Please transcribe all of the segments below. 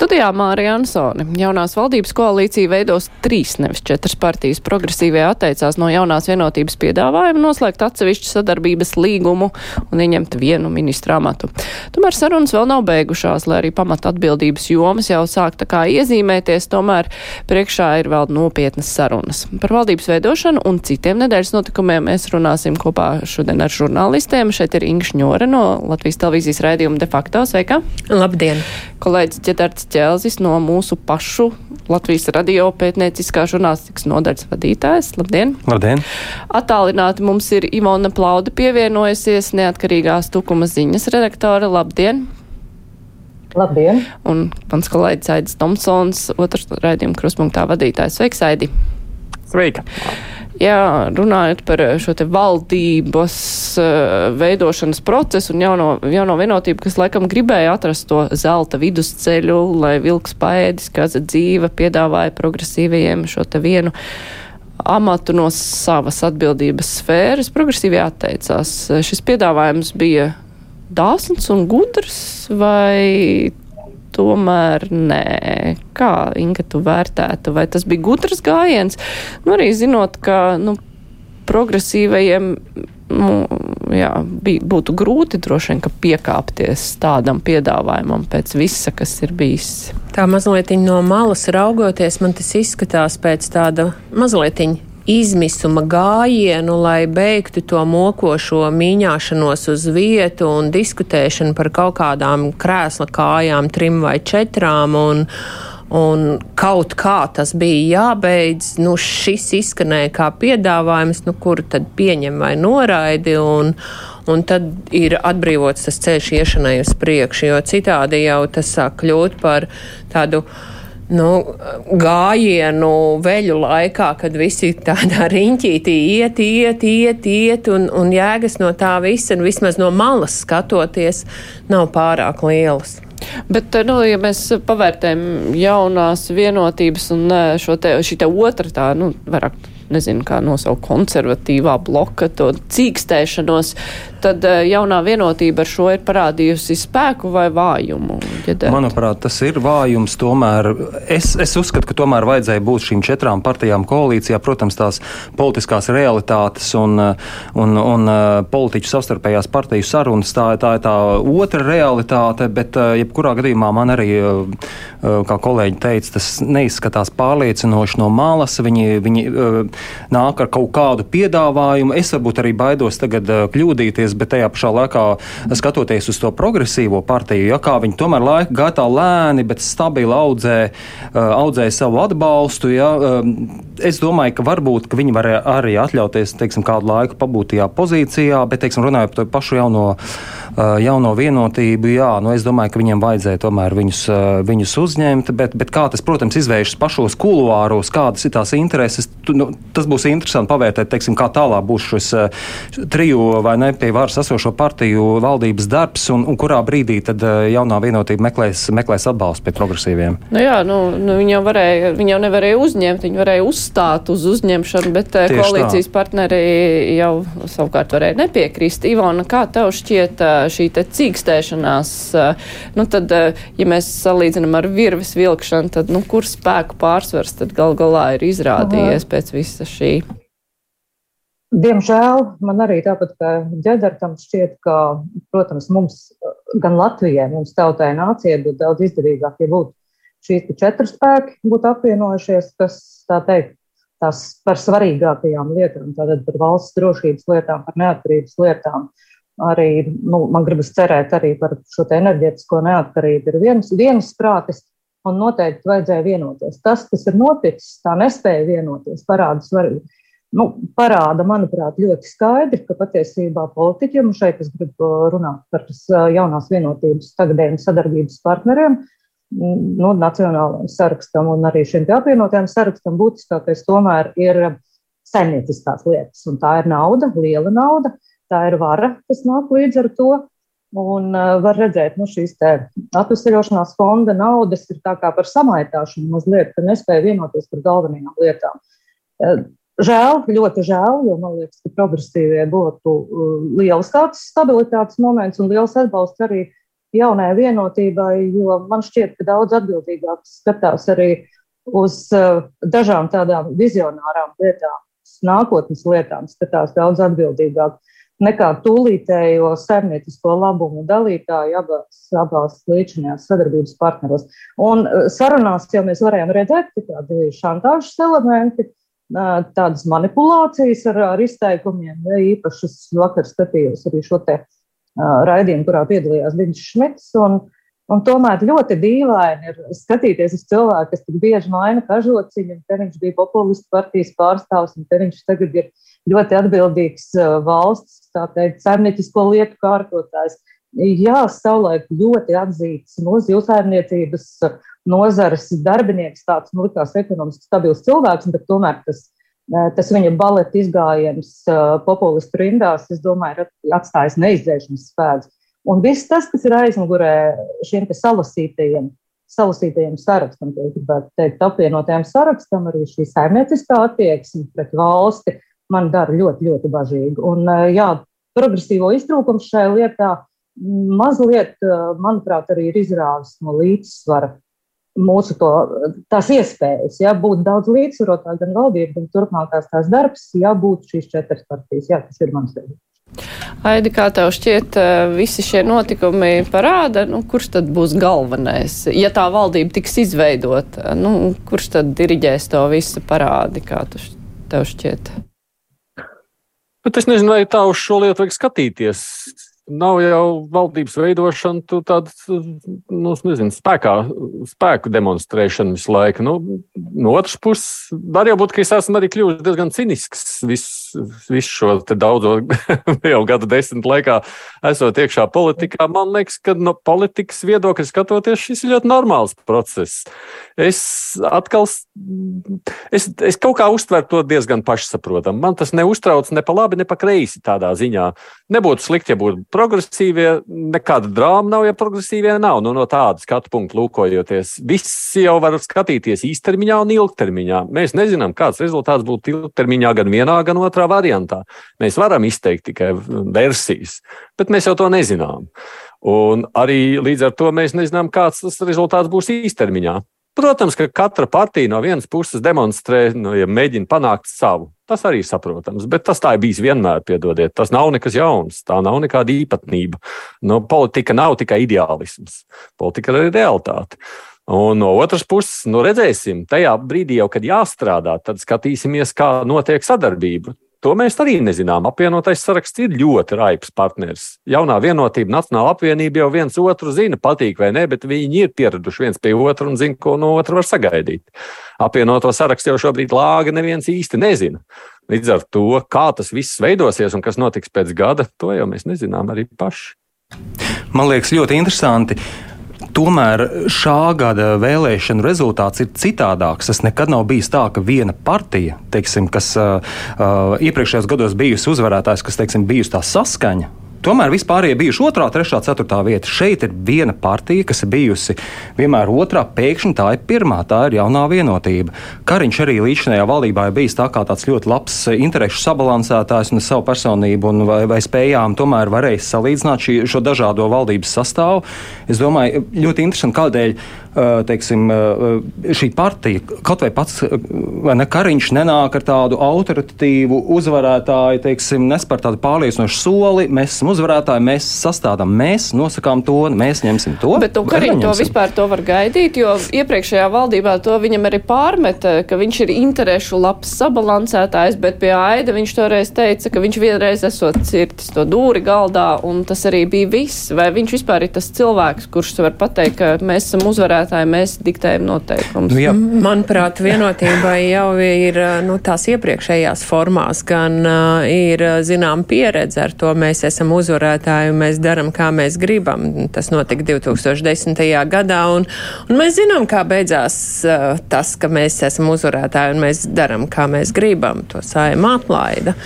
Studijā Mārija Ansone. Jaunās valdības koalīcija veidos trīs, nevis četras partijas. Progresīvie atteicās no jaunās vienotības piedāvājuma noslēgt atsevišķu sadarbības līgumu un ieņemt vienu ministru amatu. Tomēr sarunas vēl nav beigušās, lai arī pamata atbildības jomas jau sāk tā kā iezīmēties, tomēr priekšā ir vēl nopietnas sarunas. Par valdības veidošanu un citiem nedēļas notikumiem mēs runāsim kopā šodien ar žurnālistiem. Šeit ir Ingš Ņore no Latvijas televīzijas raidījuma de facto. Sveika! Labdien! Kolēģis Ģedards Ķelzis no mūsu pašu Latvijas radio pētnieciskā žurnālistikas nodaļas vadītājs. Labdien! Labdien! Atālināti mums ir Ivona Plauda pievienojusies, neatkarīgās tukuma ziņas redaktore. Labdien! Labdien! Un mans kolēģis Aidis Tomsons, otrs raidījuma kruspunktā vadītājs. Sveiks, Aidi! Sveika! Jā, runājot par šo te valdības uh, veidošanas procesu un jauno, jauno vienotību, kas laikam gribēja atrast to zelta vidusceļu, lai vilks paēdis, kaza dzīve piedāvāja progresīvajiem šo te vienu amatu no savas atbildības sfēras. Progresīvi atteicās. Šis piedāvājums bija dāsns un gudrs vai tomēr nē. Kā Inga tu vērtētu, vai tas bija gudrs gājiens? Nu, arī zinot, ka, nu, progresīvajiem, nu, jā, bija, būtu grūti droši vien, piekāpties tādam piedāvājumam pēc visa, kas ir bijis. Tā mazliet no malas raugoties, man tas izskatās pēc tāda mazliet izmisuma gājienu, lai beigtu to mokošo mīņāšanos uz vietu un diskutēšanu par kaut kādām krēsla kājām, trim vai četrām. Un, Un kaut kā tas bija jābeidz. Nu, šis izskanēja kā piedāvājums, nu, kuru tad pieņem vai noraidi. Un, un tad ir atbrīvots tas ceļš iešanai uz priekšu, jo citādi jau tas sāk kļūt par tādu nu, gājienu veļu laikā, kad visi tādā riņķītī iet, iet, iet, iet, un, un jēgas no tā visa, un vismaz no malas skatoties, nav pārāk lielas. Bet, nu, ja mēs pavērtējam jaunās vienotības un šo te, šī te otra tā, nu, vairāk nezinu, kā nosaukt konservatīvā bloka, to cīkstēšanos, tad eh, jaunā vienotība ar šo ir parādījusi spēku vai vājumu? Ģedēt? Manuprāt, tas ir vājums. Tomēr es, es uzskatu, ka tomēr vajadzēja būt šīm četrām partijām koalīcijā. Protams, tās politiskās realitātes un, un, un eh, politiķu savstarpējās partiju sarunas, tā, tā ir tā otra realitāte, bet eh, jebkurā gadījumā man arī, kā kolēģi teica, tas neizskatās pārliecinoši no malas. Viņi, viņi nāk ar kaut kādu piedāvājumu. Es varbūt arī baidos tagad kļūdīties, bet tajā pašā laikā skatoties uz to progresīvo partiju, ja kā viņi tomēr laika gaitā lēni, bet stabili audzē, audzē savu atbalstu. Ja, es domāju, ka varbūt ka viņi var arī atļauties teiksim, kādu laiku pabūt tajā pozīcijā, bet teiksim, runājot par to pašu jauno, jauno vienotību, jā, nu, es domāju, ka viņiem vajadzēja tomēr viņus, viņus uzņemt. Bet, bet kā tas, protams, izvēršas pašos kuluāros, kādas ir tās intereses, tu, nu, tas būs interesanti pavērtēt, teiksim, kā tālāk būs šis uh, triju vai ne pie varas esošo partiju valdības darbs un, un kurā brīdī tad uh, jaunā vienotība meklēs, meklēs atbalstu pie progresīviem. Nu jā, nu, nu viņi, jau varēja, viņi jau nevarēja uzņemt, viņi varēja uzstāt uz uzņemšanu, bet uh, koalīcijas tā. partneri jau savukārt varēja nepiekrist. Ivona, kā tev šķiet šī te cīkstēšanās, nu tad, ja mēs salīdzinām ar virvis vilkšanu, tad, nu, kur spēku pārsvars tad gal galā ir izrādījies Aha. pēc visa šī? Diemžēl man arī tāpat kā ģedartam šķiet, ka, protams, mums, gan Latvijai, mums tautai nācijai būtu daudz izdevīgāk, ja būtu šīs četri spēki būtu apvienojušies, kas, tā teikt, tās par svarīgākajām lietām, tātad par valsts drošības lietām, par neatkarības lietām. Arī, nu, man gribas cerēt arī par šo te enerģetisko neatkarību ir viens, vienas prātis, un noteikti vajadzēja vienoties. Tas, kas ir noticis, tā nespēja vienoties, parāda svarīgi nu, parāda, manuprāt, ļoti skaidri, ka patiesībā politiķiem, un šeit es gribu runāt par jaunās vienotības tagadējiem sadarbības partneriem, nu, nacionālajiem sarakstam un arī šiem apvienotajiem sarakstam būtiskākais tomēr ir saimnieciskās lietas. Un tā ir nauda, liela nauda, tā ir vara, kas nāk līdz ar to. Un uh, var redzēt, nu, šīs atvesaļošanās fonda naudas ir tā kā par samaitāšanu mazliet, ka nespēja vienoties par galvenajām lietām. Uh, žēl, ļoti žēl, jo man liekas, ka progresīvie būtu uh, liels tāds stabilitātes moments un liels atbalsts arī jaunai vienotībai, jo man šķiet, ka daudz atbildīgāk skatās arī uz uh, dažām tādām vizionārām lietām, nākotnes lietām, skatās daudz atbildīgāk nekā tūlītējo saimniecisko labumu dalītāji abās, abās līdzinājās sadarbības partneros. Un eh, sarunās jau mēs varējām redzēt, ka tādi šantāžas elementi, eh, tādas manipulācijas ar, ar izteikumiem, ja īpaši es vakar skatījos arī šo te uh, raidījumu, kurā piedalījās Diņš Šmits. Un, un tomēr ļoti dīvaini ir skatīties uz cilvēku, kas tik bieži maina kažociņu, un te viņš bija populistu partijas pārstāvs, un te viņš tagad ir ļoti atbildīgs valsts teikt, saimniecisko lietu kārtotājs. Jā, savulaik ļoti atzīts mūsu jūsaimniecības nozares darbinieks, tāds nu, likās ekonomiski stabils cilvēks, bet tomēr tas, tas viņa baleta izgājiens populistu rindās, es domāju, ir atstājis neizdzēšanas spēks. Un viss tas, kas ir aizmugurē šiem salasītajiem, salasītajiem sarakstam, gribētu teikt, apvienotajiem sarakstam, arī šī saimnieciskā attieksme pret valsti, man dara ļoti, ļoti bažīgi. Un, jā, progresīvo iztrūkumu šajā lietā mazliet, manuprāt, arī ir izrāvis no līdzsvara mūsu to, tās iespējas, ja būt daudz līdzsvarotāk gan valdība, gan turpmākās tās darbs, ja būtu šīs četras partijas. Jā, tas ir mans viedoklis. Aidi, kā tev šķiet, visi šie notikumi parāda, nu, kurš tad būs galvenais? Ja tā valdība tiks izveidota, nu, kurš tad diriģēs to visu parādi, kā tu, tev šķiet? Bet es nezinu, vai tā uz šo lietu vajag skatīties. Nav jau valdības veidošana, tu tādu, nu, nezinu, spēkā, spēku demonstrēšanu visu laiku. Nu, no otras puses, var jau būt, ka es esmu arī kļuvis diezgan cinisks visu, visu šo daudzo jau gadu desmit laikā, esot iekšā politikā. Man liekas, ka no politikas viedokļa skatoties, šis ir ļoti normāls process es atkal, es, es kaut kā uztveru to diezgan pašsaprotamu. Man tas neuztrauc ne pa labi, ne pa kreisi tādā ziņā. Nebūtu slikti, ja būtu progresīvie, nekāda drāma nav, ja progresīvie nav. Nu, no tāda skatu punkta lūkojoties, viss jau var skatīties īstermiņā un ilgtermiņā. Mēs nezinām, kāds rezultāts būtu ilgtermiņā gan vienā, gan otrā variantā. Mēs varam izteikt tikai versijas, bet mēs jau to nezinām. Un arī līdz ar to mēs nezinām, kāds tas rezultāts būs īstermiņā. Protams, ka katra partija no vienas puses demonstrē, nu, ja mēģina panākt savu. Tas arī ir saprotams, bet tas tā ir bijis vienmēr, piedodiet. Tas nav nekas jauns, tā nav nekāda īpatnība. Nu, politika nav tikai ideālisms, politika ir realitāte. Un no otras puses, nu redzēsim, tajā brīdī jau, kad jāstrādā, tad skatīsimies, kā notiek sadarbība. To mēs arī nezinām. Apvienotais saraksts ir ļoti raips partneris. Jaunā vienotība, Nacionāla apvienība jau viens otru zina, patīk vai nē, bet viņi ir pieraduši viens pie otra un zina, ko no otra var sagaidīt. Apvienoto sarakstu jau šobrīd lāga neviens īsti nezina. Līdz ar to, kā tas viss veidosies un kas notiks pēc gada, to jau mēs nezinām arī paši. Man liekas, ļoti interesanti. Tomēr šā gada vēlēšanu rezultāts ir citādāks. Tas nekad nav bijis tā, ka viena partija, teiksim, kas uh, uh, iepriekšējos gados bijusi uzvarētājs, kas teiksim, bijusi tā saskaņa, Tomēr vispārējie bijuši otrā, trešā, ceturtā vieta. Šeit ir viena partija, kas ir bijusi vienmēr otrā, pēkšņi tā ir pirmā, tā ir jaunā vienotība. Kariņš arī līdzinājā valdībā ir bijis tā kā tāds ļoti labs interešu sabalansētājs un savu personību un vai, vai spējām tomēr varēja salīdzināt šī, šo dažādo valdības sastāvu. Es domāju, ļoti interesanti, kādēļ teiksim, šī partija, kaut vai pats vai ne, Kariņš nenāk ar tādu autoritatīvu uzvarētāju, teiksim, nespēr tādu pārliecinošu soli. Mēs esam uzvarētāji, mēs sastādām, mēs nosakām to, mēs ņemsim to. Bet tu, Kariņ, to vispār to var gaidīt, jo iepriekšējā valdībā to viņam arī pārmeta, ka viņš ir interešu labs sabalansētājs, bet pie Aida viņš toreiz teica, ka viņš vienreiz esot cirtis to dūri galdā, un tas arī bija viss. Vai viņš vispār ir tas cilvēks, kurš var pateikt, ka mēs esam uzvarētāji? Spēlētāji, mēs diktējam noteikumus. Nu, jā. Manuprāt, vienotībai jau ir nu, tās iepriekšējās formās, gan uh, ir zinām pieredze ar to. Mēs esam uzvarētāji un mēs daram, kā mēs gribam. Tas notika 2010. gadā, un, un mēs zinām, kā beidzās uh, tas, ka mēs esam uzvarētāji un mēs daram, kā mēs gribam. To saima atlaida.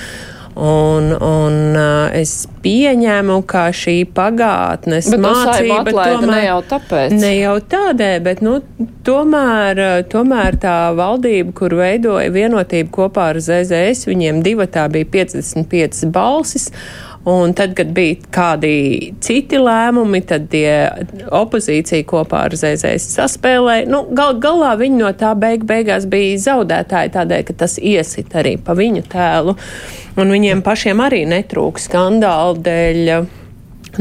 Un, un uh, es pieņēmu, ka šī pagātnes Bet mācība tomēr ne jau tāpēc. Ne jau tādēļ, bet nu, tomēr, tomēr tā valdība, kur veidoja vienotību kopā ar ZZS, viņiem divatā bija 55 balsis. Un tad, kad bija kādi citi lēmumi, tad tie opozīcija kopā ar ZZS saspēlēja. Nu, gal, galā viņi no tā beig beigās bija zaudētāji tādēļ, ka tas iesit arī pa viņu tēlu. Un viņiem pašiem arī netrūks skandāli dēļ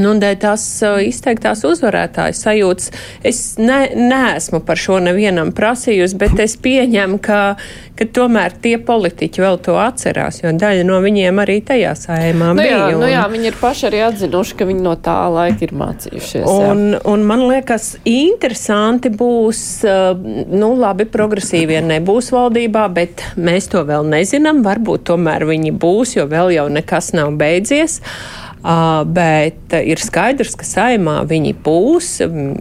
Nu, dēļ tās izteiktās uzvarētājas sajūtas es ne, neesmu par šo nevienam prasījusi, bet es pieņemu, ka, ka tomēr tie politiķi vēl to atcerās, jo daļa no viņiem arī tajā sājumā nu, bija. Jā, un, nu jā, viņi ir paši arī atzinuši, ka viņi no tā laika ir mācījušies. Un, jā. un man liekas, interesanti būs, nu labi, progresīvie nebūs valdībā, bet mēs to vēl nezinām. Varbūt tomēr viņi būs, jo vēl jau nekas nav beidzies. Uh, bet ir skaidrs, ka saimā viņi būs,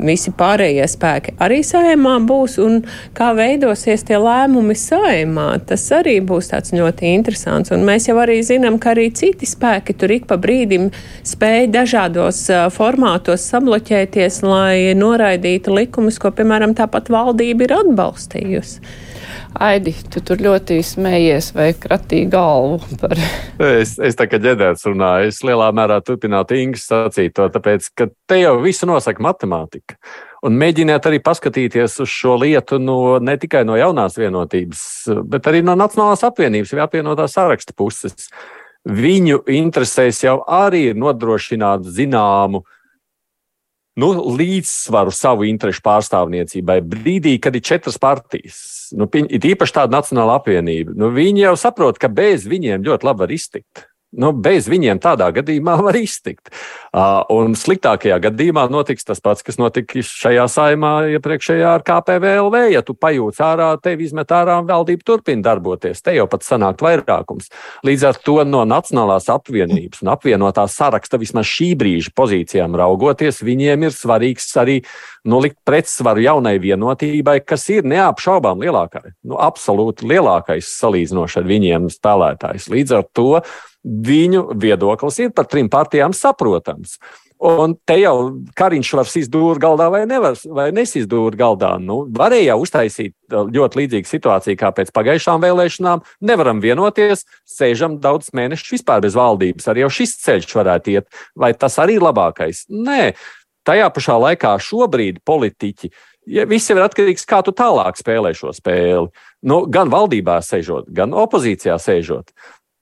visi pārējie spēki arī saimā būs, un kā veidosies tie lēmumi saimā, tas arī būs tāds ļoti interesants. Un mēs jau arī zinām, ka arī citi spēki tur ik pa brīdim spēj dažādos uh, formātos sabloķēties, lai noraidītu likumus, ko, piemēram, tāpat valdība ir atbalstījusi. Aidi, tu tur ļoti smējies vai kratīji galvu par. es, es tā kā ģedēts runāju, es lielā mērā turpinātu Ingas sacīto, tāpēc, ka te jau visu nosaka matemātika. Un mēģiniet arī paskatīties uz šo lietu no, ne tikai no jaunās vienotības, bet arī no Nacionālās apvienības vai apvienotā saraksta puses. Viņu interesēs jau arī ir nodrošināt zināmu nu, līdzsvaru savu interesu pārstāvniecībai. Brīdī, kad ir četras partijas, nu, ir īpaši tāda Nacionāla apvienība, nu, viņi jau saprot, ka bez viņiem ļoti labi var iztikt. Nu, bez viņiem tādā gadījumā var iztikt. Uh, un sliktākajā gadījumā notiks tas pats, kas notika šajā saimā iepriekšējā ar KPVLV. Ja tu pajūti ārā, tevi izmet ārā un valdība turpina darboties. Te jau pat sanākt vairākums. Līdz ar to no Nacionālās apvienības un apvienotā saraksta vismaz šī brīža pozīcijām raugoties, viņiem ir svarīgs arī nolikt pretsvaru jaunai vienotībai, kas ir neapšaubām lielākā, nu, absolūti lielākais salīdzinoši ar viņiem spēlētājs. Līdz ar to viņu viedoklis ir par trim partijām saprotams. Un te jau Kariņš var izdūrīt galdā vai, nevar, vai nesizdūrīt galdā. Nu, varēja uztaisīt uh, ļoti līdzīgu situāciju kā pēc pagājušām vēlēšanām. Nevaram vienoties, sēžam daudz mēnešus vispār bez valdības. Arī šis ceļš varētu iet. Vai tas arī ir labākais? Nē, tajā pašā laikā šobrīd politiķi. Ja viss ir atkarīgs no tā, kā tu tālāk spēlē šo spēli. Nu, gan valdībā sēžot, gan opozīcijā sēžot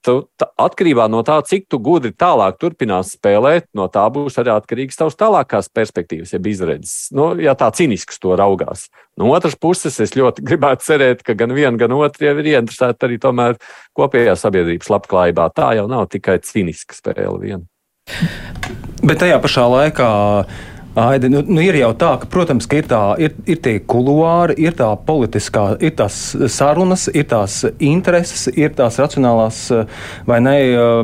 tu, tā, atkarībā no tā, cik tu gudri tālāk turpinās spēlēt, no tā būs arī atkarīgs tavs tālākās perspektīvas, jeb izredzes. Nu, ja tā cīnisks to raugās. No otras puses, es ļoti gribētu cerēt, ka gan viena, gan otra jau ir ieinteresēta arī tomēr kopējā sabiedrības labklājībā. Tā jau nav tikai cīniska spēle viena. Bet tajā pašā laikā Aidi, nu, nu ir jau tā, ka, protams, ka ir, tā, ir, ir tie kuluāri, ir tā politiskā, ir tās sarunas, ir tās intereses, ir tās racionālās vai ne,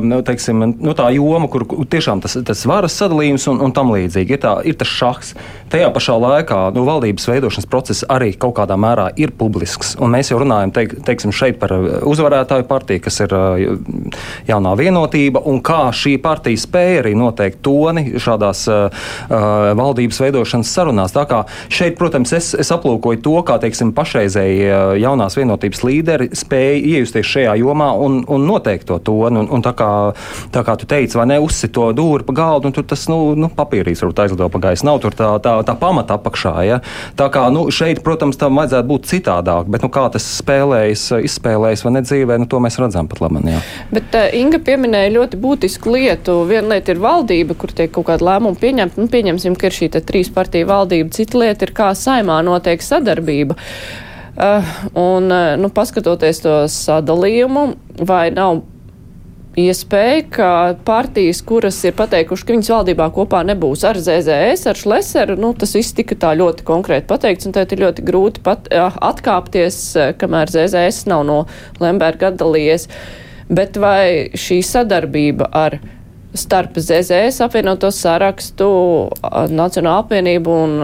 nu, teiksim, nu, tā joma, kur tiešām tas, tas varas sadalījums un, un tam līdzīgi. Ir, tā, ir tas šahs. Tajā pašā laikā nu, valdības veidošanas process arī kaut kādā mērā ir publisks. Un mēs jau runājam teik, teiksim, šeit par uzvarētāju partiju, kas ir jaunā vienotība, un kā šī partija spēja arī noteikt toni šādās uh, valdības veidošanas sarunās. Tā kā šeit, protams, es, es aplūkoju to, kā teiksim, pašreizēji eh, jaunās vienotības līderi spēja iejusties šajā jomā un, un noteikt to tonu. Un, un tā, kā, tā kā tu teici, vai ne, uzsit to dūri pa galdu, un tur tas nu, nu, papīrīs varbūt aizlido pa gaisu. Nav tur tā, tā, tā pamata apakšā. Ja? Tā kā nu, šeit, protams, tam vajadzētu būt citādāk, bet nu, kā tas spēlējas, izspēlējas vai ne dzīvē, nu, to mēs redzam pat labi. Bet uh, Inga pieminēja ļoti būtisku lietu. Viena lieta ir valdība, kur tiek kaut kāda lēmuma pieņemta. Nu, pieņemsim, ka ir šī trīs partiju valdība. Cita lieta ir, kā saimā notiek sadarbība. Uh, un, uh, nu, paskatoties to sadalījumu, vai nav iespēja, ka partijas, kuras ir pateikuši, ka viņas valdībā kopā nebūs ar ZZS, ar Šleseru, nu, tas viss tika tā ļoti konkrēti pateikts, un tad ir ļoti grūti pat, uh, atkāpties, kamēr ZZS nav no Lemberga atdalījies. Bet vai šī sadarbība ar starp ZZS apvienoto sarakstu, Nacionālo apvienību un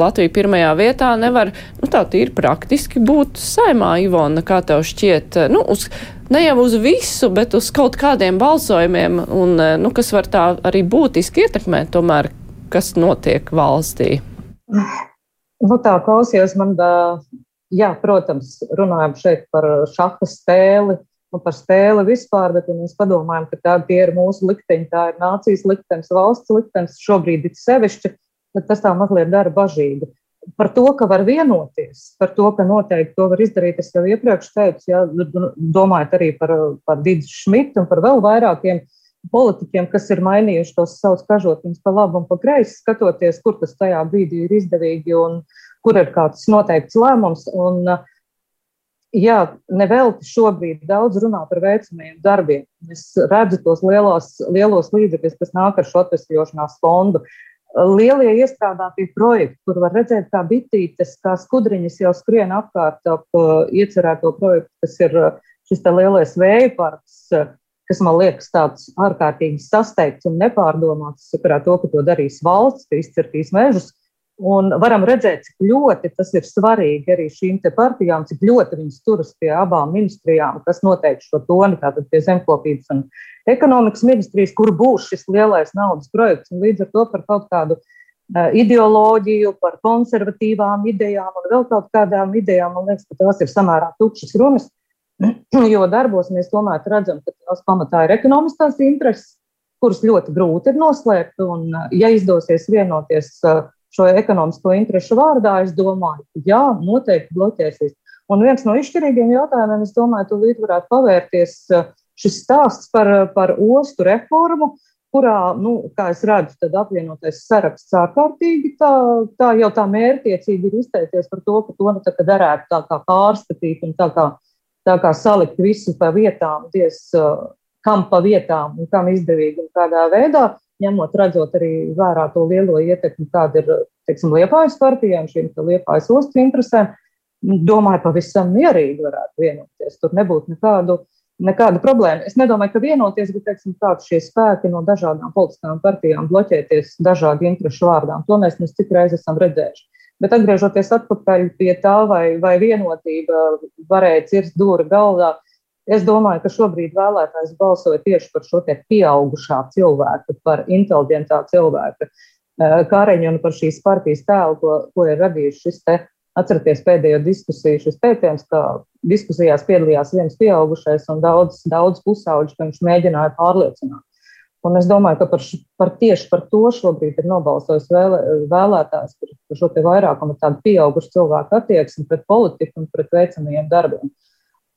Latviju pirmajā vietā nevar, nu tā tīri praktiski būt saimā, Ivona, kā tev šķiet, nu, uz, ne jau uz visu, bet uz kaut kādiem balsojumiem, un, nu, kas var tā arī būtiski ietekmēt tomēr, kas notiek valstī? Nu, tā klausījos man, jā, protams, runājam šeit par šaha spēli, nu, par spēli vispār, bet ja mēs padomājam, ka tā ir mūsu likteņi, tā ir nācijas liktenis, valsts liktenis, šobrīd ir sevišķi, tad tas tā mazliet dara bažīgi. Par to, ka var vienoties, par to, ka noteikti to var izdarīt, es jau iepriekš teicu, ja, domājot arī par, par Dīdzu Šmitu un par vēl vairākiem politiķiem, kas ir mainījuši tos savus kažotiņus pa labu un pa kreisi, skatoties, kur tas tajā brīdī ir izdevīgi un kur ir kāds noteikts lēmums. Un, uh, jā, nevelti šobrīd daudz runā par veicamajiem darbiem. Es redzu tos lielos, lielos līdzekļus, kas nāk ar šo atvesļošanās fondu. Lielie iestrādātie projekti, kur var redzēt, kā bitītes, kā skudriņas jau skrien apkārt ap uh, iecerēto projektu, kas ir uh, šis lielais vēja parks, uh, kas man liekas tāds ārkārtīgi sasteigts un nepārdomāts sakarā to, ka to darīs valsts, ka izcirtīs mežus. Un varam redzēt, cik ļoti tas ir svarīgi arī šīm partijām, cik ļoti viņas turas pie abām ministrijām, kas noteikti šo toni, tātad pie zemkopības un ekonomikas ministrijas, kur būs šis lielais naudas projekts. Un līdz ar to par kaut kādu uh, ideoloģiju, par konservatīvām idejām un vēl kaut kādām idejām, man liekas, ka tās ir samērā tukšas runas. Jo darbos mēs tomēr redzam, ka tās pamatā ir ekonomiskās intereses, kuras ļoti grūti ir noslēpt. Un, ja izdosies vienoties uh, šo ekonomisko interesu vārdā, es domāju, jā, noteikti bloķēsies. Un viens no izšķirīgiem jautājumiem, es domāju, tūlīt varētu pavērties eh, šis stāsts par, par ostu reformu, kurā, nu, kā es redzu, tad apvienotais saraksts ārkārtīgi tā, tā jau tā mērķiecīgi ir izteicies par to, ka to nu, tā, ka derētu tā kā pārskatīt un tā kā, tā kā salikt visu pa vietām, diez eh, kam pa vietām un kam izdevīgi un kādā veidā ņemot redzot arī vērā to lielo ietekmi, kāda ir, teiksim, Liepājas partijām, šīm Liepājas ostu interesēm, domāju, pavisam mierīgi varētu vienoties. Tur nebūtu nekādu, nekāda problēma. Es nedomāju, ka vienoties, bet, teiksim, kāds šie spēki no dažādām politiskām partijām bloķēties dažādu interešu vārdām. To mēs mēs cik reiz esam redzējuši. Bet atgriežoties atpakaļ pie tā, vai, vai vienotība varēja cirst dūri galdā, Es domāju, ka šobrīd vēlētājs balsoja tieši par šo pieaugušā cilvēku, par inteliģentā cilvēka eh, kāreņu un par šīs partijas tēlu, ko, ko ir radījis šis te. Atcerieties pēdējo diskusiju, šis pētījums, ka diskusijās piedalījās viens pieaugušais un daudz, daudz pusauģi, ka viņš mēģināja pārliecināt. Un es domāju, ka par, par tieši par to šobrīd ir nobalsojis vēl, vēlētājs, par, par šo te vairākumu tādu pieaugušu cilvēku attieksmi pret politiku un pret veicamajiem darbiem.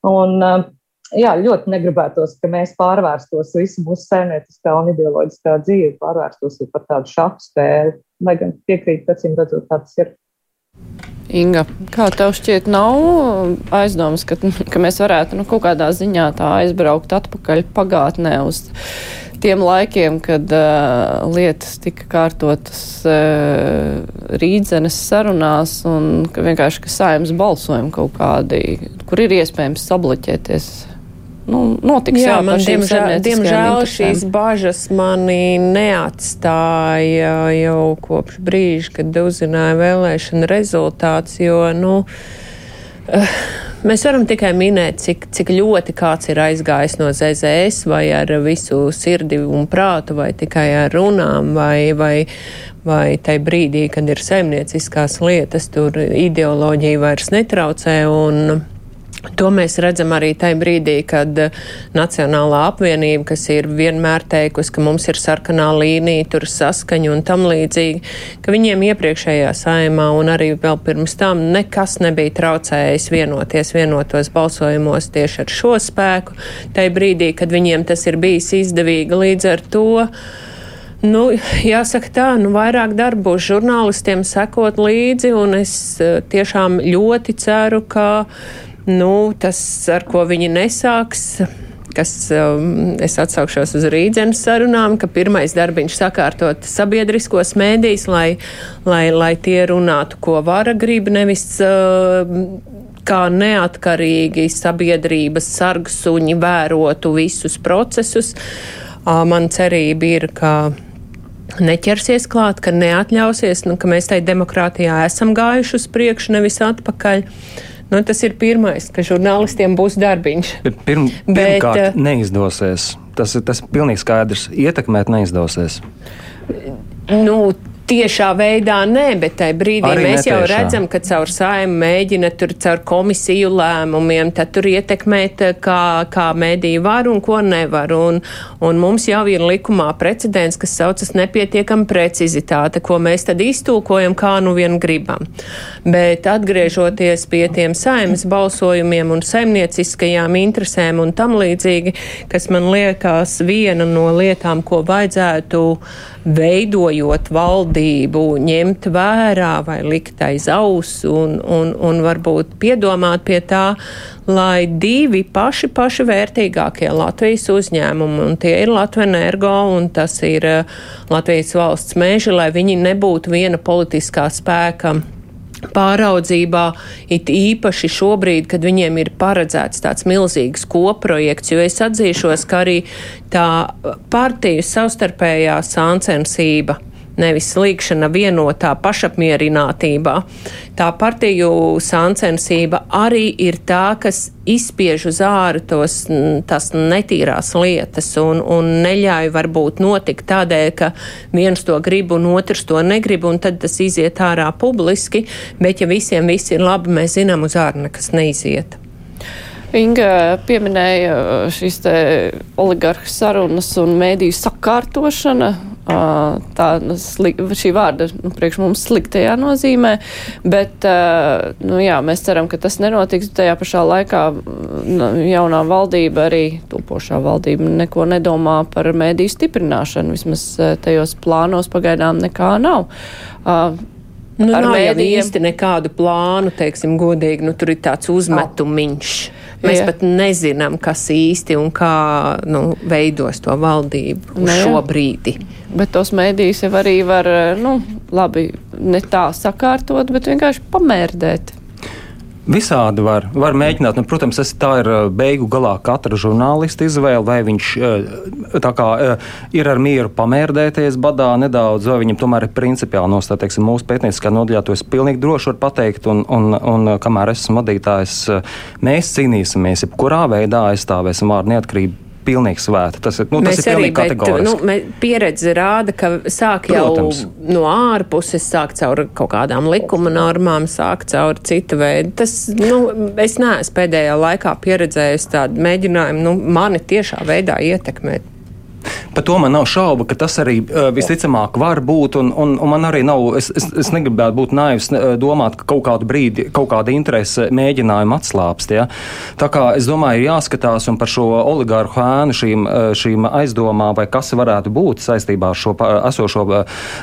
Un, uh, jā, ļoti negribētos, ka mēs pārvērstos visu mūsu saimnieciskā un ideoloģiskā dzīve, pārvērstos par tādu šahu spēli. Lai gan piekrīt, acīm redzot, tāds ir. Inga, kā tev šķiet, nav aizdomas, ka, ka mēs varētu nu, kaut kādā ziņā tā aizbraukt atpakaļ pagātnē uz tiem laikiem, kad uh, lietas tika kārtotas uh, rīdzenes sarunās un ka vienkārši, ka saimnes balsojumi kaut kādi, kur ir iespējams sabloķēties nu, notiks. Jā, jā man diemžēl, diemžēl šīs bažas mani neatstāja jau kopš brīža, kad uzzināju vēlēšana rezultāts, jo, nu, uh, mēs varam tikai minēt, cik, cik ļoti kāds ir aizgājis no ZZS vai ar visu sirdi un prātu, vai tikai ar runām, vai, vai, vai tai brīdī, kad ir saimnieciskās lietas, tur ideoloģija vairs netraucē. Un, To mēs redzam arī tajā brīdī, kad eh, Nacionālā apvienība, kas ir vienmēr teikusi, ka mums ir sarkanā līnija, tur saskaņa un tam līdzīgi, ka viņiem iepriekšējā saimā un arī vēl pirms tam nekas nebija traucējis vienoties vienotos balsojumos tieši ar šo spēku. Tajā brīdī, kad viņiem tas ir bijis izdevīgi līdz ar to. Nu, jāsaka tā, nu, vairāk darbu būs žurnālistiem sekot līdzi, un es eh, tiešām ļoti ceru, ka Nu, tas, ar ko viņi nesāks, kas um, es atsaukšos uz rītdienas sarunām, ka pirmais darbiņš sakārtot sabiedriskos mēdīs, lai, lai, lai tie runātu, ko vara grib, nevis uh, kā neatkarīgi sabiedrības sargsuņi vērotu visus procesus. Uh, man cerība ir, ka neķersies klāt, ka neatļausies, nu, ka mēs tai demokrātijā esam gājuši uz priekšu, nevis atpakaļ. Nu, tas ir pirmais, ka žurnālistiem būs darbiņš. Pirm, pirmkārt, Bet, neizdosies. Tas, tas ir pilnīgi skaidrs. Ietekmēt neizdosies. Nu, tiešā veidā nē, bet tajā brīdī Arī mēs netiešā. jau redzam, ka caur saimu mēģina tur caur komisiju lēmumiem, tad tur ietekmēt, eh, kā, kā mēdī var un ko nevar. Un, un mums jau ir likumā precedents, kas saucas nepietiekama precizitāte, ko mēs tad iztūkojam, kā nu vien gribam. Bet atgriežoties pie tiem saimas balsojumiem un saimnieciskajām interesēm un tam līdzīgi, kas man liekas viena no lietām, ko vajadzētu veidojot valdību, ņemt vērā vai likt aiz ausu un, un, un varbūt piedomāt pie tā, lai divi paši, paši vērtīgākie Latvijas uzņēmumi, un tie ir Latvijas energo un tas ir eh, Latvijas valsts meži, lai viņi nebūtu viena politiskā spēka pāraudzībā, it īpaši šobrīd, kad viņiem ir paredzēts tāds milzīgs koprojekts, jo es atzīšos, ka arī tā partiju savstarpējā sāncensība nevis slīgšana vienotā pašapmierinātībā. Tā partiju sāncensība arī ir tā, kas izspiež uz āru tos, tās netīrās lietas un, un neļauj varbūt notikt tādēļ, ka viens to grib un otrs to negrib, un tad tas iziet ārā publiski, bet ja visiem viss ir labi, mēs zinām, uz āru nekas neiziet. Inga pieminēja šīs oligarhu sarunas un mēdīju sakārtošana tā slik, šī vārda nu, priekš mums sliktajā nozīmē, bet nu, jā, mēs ceram, ka tas nenotiks. Tajā pašā laikā nu, jaunā valdība, arī topošā valdība, neko nedomā par mēdīju stiprināšanu. Vismaz tajos plānos pagaidām nekā nav. Nu, ar mēdījiem īsti nekādu plānu, teiksim, godīgi, nu tur ir tāds uzmetumiņš. Mēs jā. pat nezinām, kas īsti un kā nu, veidos to valdību uz šo brīdi. Bet tos mēdījus jau arī var, nu, labi, ne tā sakārtot, bet vienkārši pamērdēt. Visādi var, var mēģināt. Nu, protams, tas tā ir beigu galā katra žurnālista izvēle, vai viņš kā, ir ar mieru pamērdēties badā nedaudz, vai viņam tomēr ir principiāli nostāties. Mūsu pētnieciskā nodaļā to es pilnīgi droši varu pateikt, un, un, un kamēr esmu vadītājs, mēs cīnīsimies, jebkurā veidā aizstāvēsim vārdu neatkarību pilnīgi svēta. Tas ir, nu, tas ir pilnīgi kategoriski. Nu, pieredze rāda, ka sāk jau Protams. no ārpuses, sāk caur kaut kādām likuma normām, sāk caur citu veidu. Tas, nu, es neesmu pēdējā laikā pieredzējis tādu mēģinājumu, nu, mani tiešā veidā ietekmēt. Par to man nav šaubu, ka tas arī visticamāk var būt. Un, un, un man arī nav, es, es, es negribētu būt naivs, domāt, ka kaut kādu brīdi kaut kāda interese mēģinājuma atslābst. Ja? Tā kā es domāju, ir jāskatās par šo oligārhu ēnu šīm, šīm aizdomām, vai kas varētu būt saistībā ar šo esošo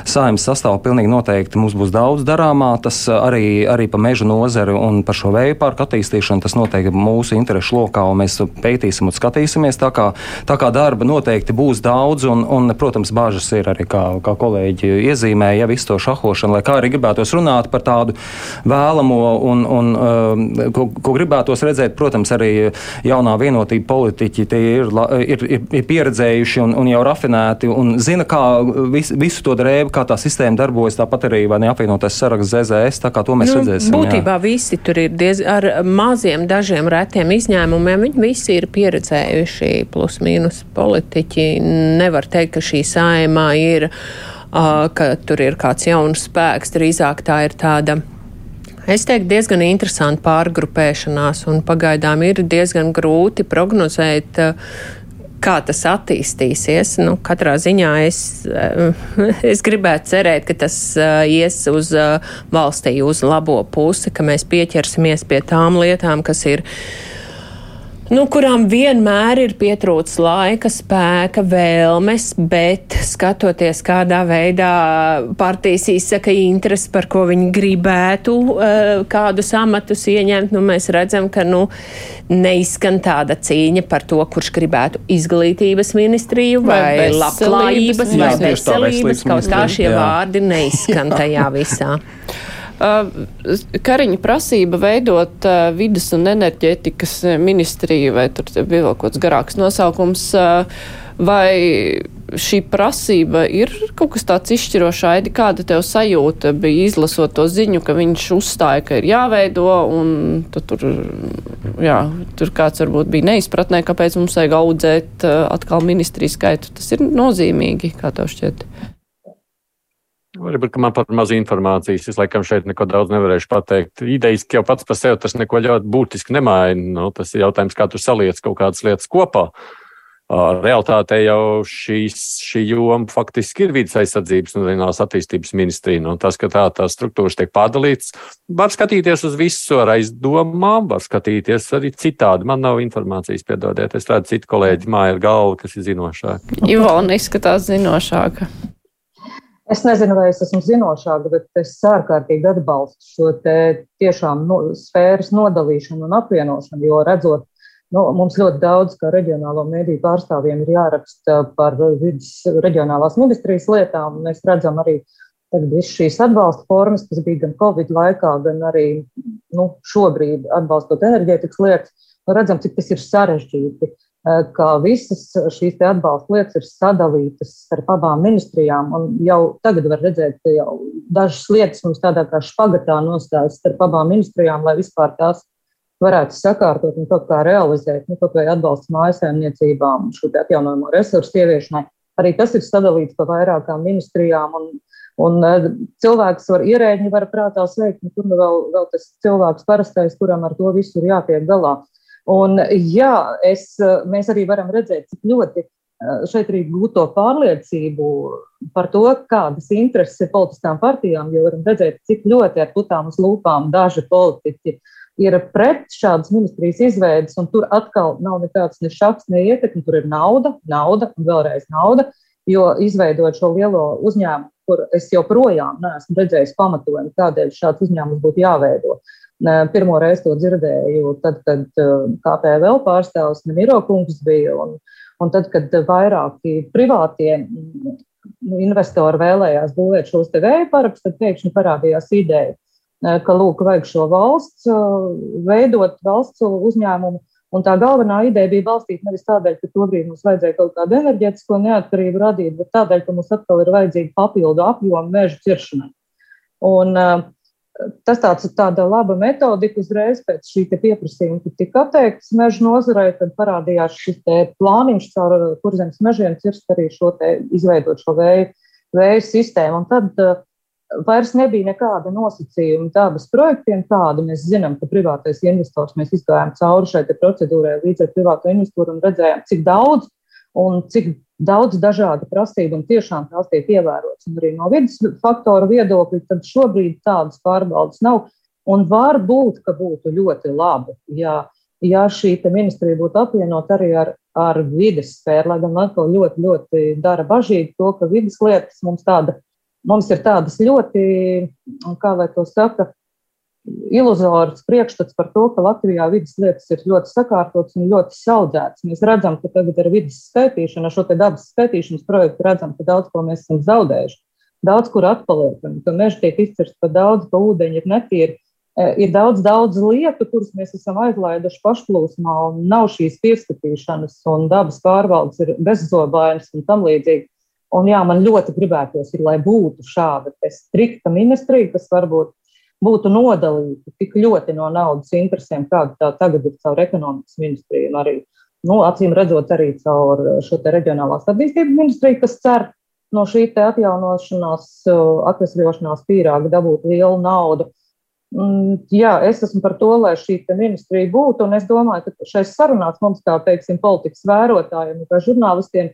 saimnes sastāvu. Pilnīgi noteikti mums būs daudz darāmā. Tas arī, arī pa meža nozari un par šo vēju parku attīstīšanu. Tas noteikti mūsu interešu lokā, un mēs pētīsim un skatīsimies. Tā kā, tā kā darba noteikti būs būs daudz, un, un protams, bāžas ir arī, kā, kā kolēģi iezīmēja, ja visu to šahošanu, lai kā arī gribētos runāt par tādu vēlamo un, un uh, ko, ko gribētos redzēt, protams, arī jaunā vienotība politiķi ir, ir, ir, ir pieredzējuši un, un jau rafinēti un zina, kā vis, visu to drēbu, kā tā sistēma darbojas, tāpat arī vai neapvienotais saraksts ZZS, tā kā to mēs nu, redzēsim. Būtībā jā. visi tur ir diez, ar maziem, dažiem retiem izņēmumiem, viņi visi ir pieredzējuši plus mīnus politiķi nevar teikt, ka šī saimā ir, ka tur ir kāds jauns spēks, drīzāk tā ir tāda. Es teiktu, diezgan interesanti pārgrupēšanās, un pagaidām ir diezgan grūti prognozēt, kā tas attīstīsies. Nu, katrā ziņā es, es gribētu cerēt, ka tas ies uz valstī uz labo pusi, ka mēs pieķersimies pie tām lietām, kas ir nu, kurām vienmēr ir pietrūcis laika, spēka, vēlmes, bet skatoties, kādā veidā partijas izsaka interesi, par ko viņi gribētu uh, kādus amatus ieņemt, nu, mēs redzam, ka nu, neizskan tāda cīņa par to, kurš gribētu izglītības ministriju vai, vai labklājības vai veselības. Kaut kā šie jā. vārdi neizskan tajā visā. Uh, Kariņa prasība veidot uh, vidas un enerģētikas ministriju, vai tur bija vēl kaut kāds garāks nosaukums, uh, Vai šī prasība ir kaut kas tāds izšķirošs, Aidi, kāda tev sajūta bija izlasot to ziņu, ka viņš uzstāja, ka ir jāveido, un tu tur, jā, tur kāds varbūt bija neizpratnē, kāpēc mums vajag audzēt uh, atkal ministriju skaitu. Tas ir nozīmīgi, kā tev šķiet. Varbūt man par maz informācijas. Es laikam šeit neko daudz nevarēšu pateikt. Idejas jau pats par sevi tas neko ļoti būtiski nemaina. Nu, tas ir jautājums, kā tu saliec kaut kādas lietas kopā. Realtātē jau šīs, šī joma faktiski ir vidas aizsardzības un reģionālās attīstības ministrija. Nu, tas, ka tā, tās struktūras tiek padalītas, var skatīties uz visu ar aizdomām, var skatīties arī citādi. Man nav informācijas, piedodiet. Es redzu, citu kolēģi māja ir galva, kas ir zinošāka. Ivona izskatās zinošāka. Es nezinu, vai es esmu zinošāka, bet es ārkārtīgi atbalstu šo tiešām no, sfēras nodalīšanu un apvienošanu, jo redzot, nu, mums ļoti daudz, kā reģionālo mediju pārstāvjiem, ir jāraksta par vidas reģionālās ministrijas lietām. Mēs redzam arī visas šīs atbalsta formas, kas bija gan Covid laikā, gan arī nu, šobrīd atbalstot enerģētikas lietas. Redzam, cik tas ir sarežģīti. Eh, ka visas šīs atbalsta lietas ir sadalītas starp abām ministrijām. Jau tagad var redzēt, ka jau dažas lietas mums tādā kā špagatā nostājas starp abām ministrijām, lai vispār tās varētu sakārtot un kaut kā realizēt, nu, kaut vai atbalsts mājasēmniecībām, šo atjaunojamo resursu ieviešanai. Arī tas ir sadalīts pa vairākām ministrijām. Un, Un uh, cilvēks var ierēģi, var prātā sveikt, un tur nu vēl, vēl tas cilvēks parastais, kuram ar to visu ir jātiek galā. Un, jā, es, mēs arī varam redzēt, cik ļoti eh, šeit arī gūto pārliecību par to, kādas intereses ir politiskām partijām, jo varam redzēt, cik ļoti ar putām uz lūpām daži politiķi ir pret šādas ministrijas izveidas, un tur atkal nav nekāds ne šaks, ne ietekme, tur ir nauda, nauda un vēlreiz nauda, jo izveidot šo lielo uzņēmumu, kur es joprojām neesmu redzējis pamatojumu, kādēļ šāds uzņēmums būtu jāveido. Uh, Pirmo reizi to dzirdēju, tad, kad KPV pārstāvs Nemiro kungs bija, un, un tad, kad vairāki privātie investori vēlējās būvēt šos te vēja parakstus, tad pēkšņi parādījās ideja, ka lūk, vajag šo valsts veidot valsts uzņēmumu. Un tā galvenā ideja bija balstīta nevis tādēļ, ka tobrīd mums vajadzēja kaut kādu enerģētisko neatkarību radīt, bet tādēļ, ka mums atkal ir vajadzīga papildu apjoma meža ciršanai. Un, uh, tas tāds, tāda laba metodika uzreiz pēc šī pieprasījuma, kad tika atteikts meža nozarei, tad parādījās šis plāniņš caur kurzemes mežiem cirst arī šo te, izveidot šo vēju, vēju sistēmu. Un tad uh, vairs nebija nekāda nosacījuma dabas projektiem tāda. Mēs zinām, ka privātais investors, mēs izgājām cauri šai procedūrai līdz ar privāto investoru un redzējām, cik daudz un cik daudz dažādu prasību un tiešām tās tiek ievērotas. Un arī no vidas faktoru viedokļa, tad šobrīd tādas pārbaudas nav. Un var būt, ka būtu ļoti labi, ja, ja šī ministrija būtu apvienot arī ar, ar vidas sfēru, lai gan atkal ļoti, ļoti dara bažīgi to, ka vidas lietas mums tāda, mums ir tādas ļoti, kā lai to saka, iluzors priekšstats par to, ka Latvijā vidas lietas ir ļoti sakārtotas un ļoti saudzētas. Mēs redzam, ka tagad ar vidas skaitīšanu, ar šo dabas skaitīšanas projektu redzam, ka daudz ko mēs esam zaudējuši. Daudz kur atpaliekam, ka meži tiek izcirsts par daudz, ka ūdeņi ir netīri. E, ir daudz, daudz lietu, kuras mēs esam aizlaiduši pašplūsmā, un nav šīs pieskatīšanas, un dabas pārvaldes ir bezzobainas un tam līdzīgi. Un jā, man ļoti gribētos, ir, lai būtu šāda strikta ministrija, kas varbūt būtu nodalīti tik ļoti no naudas interesēm, kāda tā tagad ir caur ekonomikas ministriju un arī, nu, acīm redzot, arī caur šo te reģionālās attīstības ministriju, kas cer no šī te atjaunošanās, atvesļošanās pīrāga dabūt lielu naudu. Jā, es esmu par to, lai šī ministrija būtu, un es domāju, ka šais sarunās mums, kā teiksim, politikas vērotājiem, kā žurnālistiem,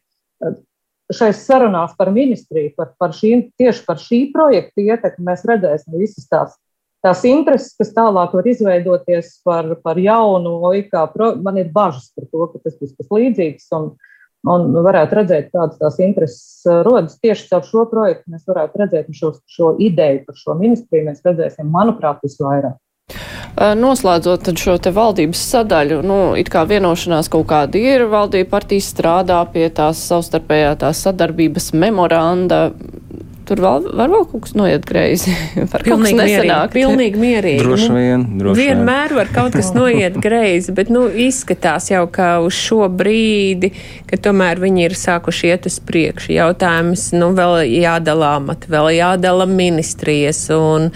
šais sarunās par ministriju, par, par šīm, tieši par šī projekta ietekmi mēs redzēsim visas tās tās intereses, kas tālāk var izveidoties par, par jaunu OIKā, man ir bažas par to, ka tas būs kas līdzīgs. Un, un varētu redzēt, kādas tās intereses uh, rodas tieši caur šo projektu. Mēs varētu redzēt šo, šo ideju par šo ministriju. Mēs redzēsim, manuprāt, visvairāk. Uh, noslēdzot šo te valdības sadaļu, nu, it kā vienošanās kaut kāda ir, valdība partijas strādā pie tās savstarpējā tās sadarbības memoranda tur vēl, var vēl kaut kas noiet greizi. Var pilnīgi mierīgi, pilnīgi mierīgi. Droši Nu, vien, droši vien. Vienmēr var kaut kas noiet greizi, bet nu, izskatās jau, ka uz šo brīdi, ka tomēr viņi ir sākuši iet uz priekšu. Jautājums, nu, vēl jādala amati, vēl jādala ministrijas. Un,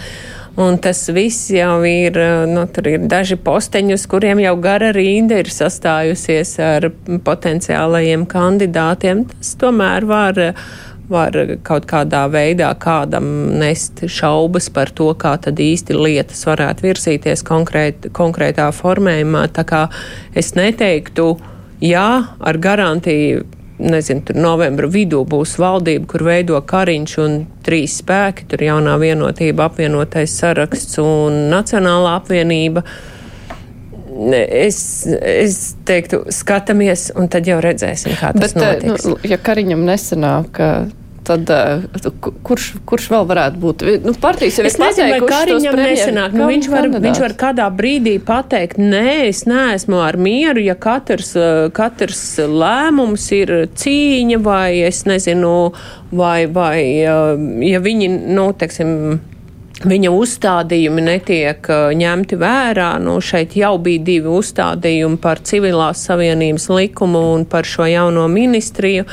Un tas viss jau ir, nu, tur ir daži posteņi, uz kuriem jau gara rinda ir sastājusies ar potenciālajiem kandidātiem. Tas tomēr var, var kaut kādā veidā kādam nest šaubas par to, kā tad īsti lietas varētu virzīties konkrēt, konkrētā formējumā. Tā kā es neteiktu, jā, ar garantiju nezinu, tur novembra vidū būs valdība, kur veido Kariņš un trīs spēki, tur jaunā vienotība, apvienotais saraksts un Nacionālā apvienība. Es, es teiktu, skatāmies, un tad jau redzēsim, kā tas Bet, notiks. nu, ja Kariņam nesanāk, tad uh, kurš, kurš vēl varētu būt? Nu, partijas jau Es nezinu, vai Kariņam nesanāk. Nu, viņš, var, viņš var kādā brīdī pateikt, nē, es neesmu ar mieru, ja katrs, eh, katrs lēmums ir cīņa vai es nezinu, vai, vai eh, ja viņi, nu, teiksim, viņa uzstādījumi netiek uh, ņemti vērā. Nu, šeit jau bija divi uzstādījumi par civilās savienības likumu un par šo jauno ministriju.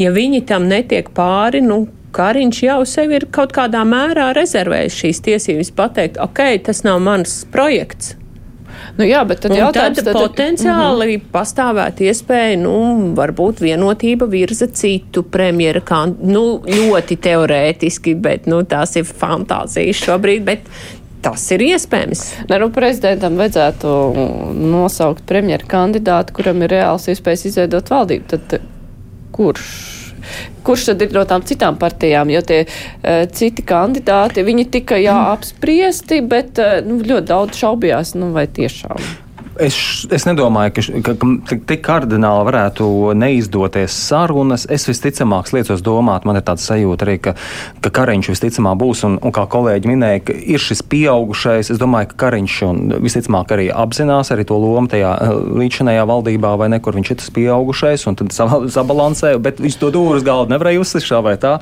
Ja viņi tam netiek pāri, nu, Kariņš jau sev ir kaut kādā mērā rezervējis šīs tiesības pateikt, ok, tas nav mans projekts. Nu, jā, bet tad jautājums tad potenciāli mm -hmm. pastāvētu iespēja, nu, varbūt vienotība virza citu premjera kanditātu. Nu, ļoti teorētiski, bet, nu, tās ir fantāzijas šobrīd, bet tas ir iespējams. Ne, nu, prezidentam vajadzētu nosaukt premjeru kandidātu, kuram ir reāls iespējas izveidot valdību. Tad kurš? Kurš tad ir no tām citām partijām? Jo tie uh, citi kandidāti, viņi tika jā, apspriesti, bet uh, nu, ļoti daudz šaubījās, nu, vai tiešām. Es, es nedomāju, ka, ka, ka tik, kardināli varētu neizdoties sarunas. Es visticamāk liecos domāt, man ir tāds sajūta arī, ka, ka Kariņš visticamāk būs, un, un kā kolēģi minēja, ir šis pieaugušais. Es domāju, ka Kariņš un visticamāk arī apzinās arī to lomu tajā līdzinējā valdībā vai nekur viņš ir tas pieaugušais, un tad sabalansē, bet viņš to dūru uz galdu nevarēja uzsist šā vai tā.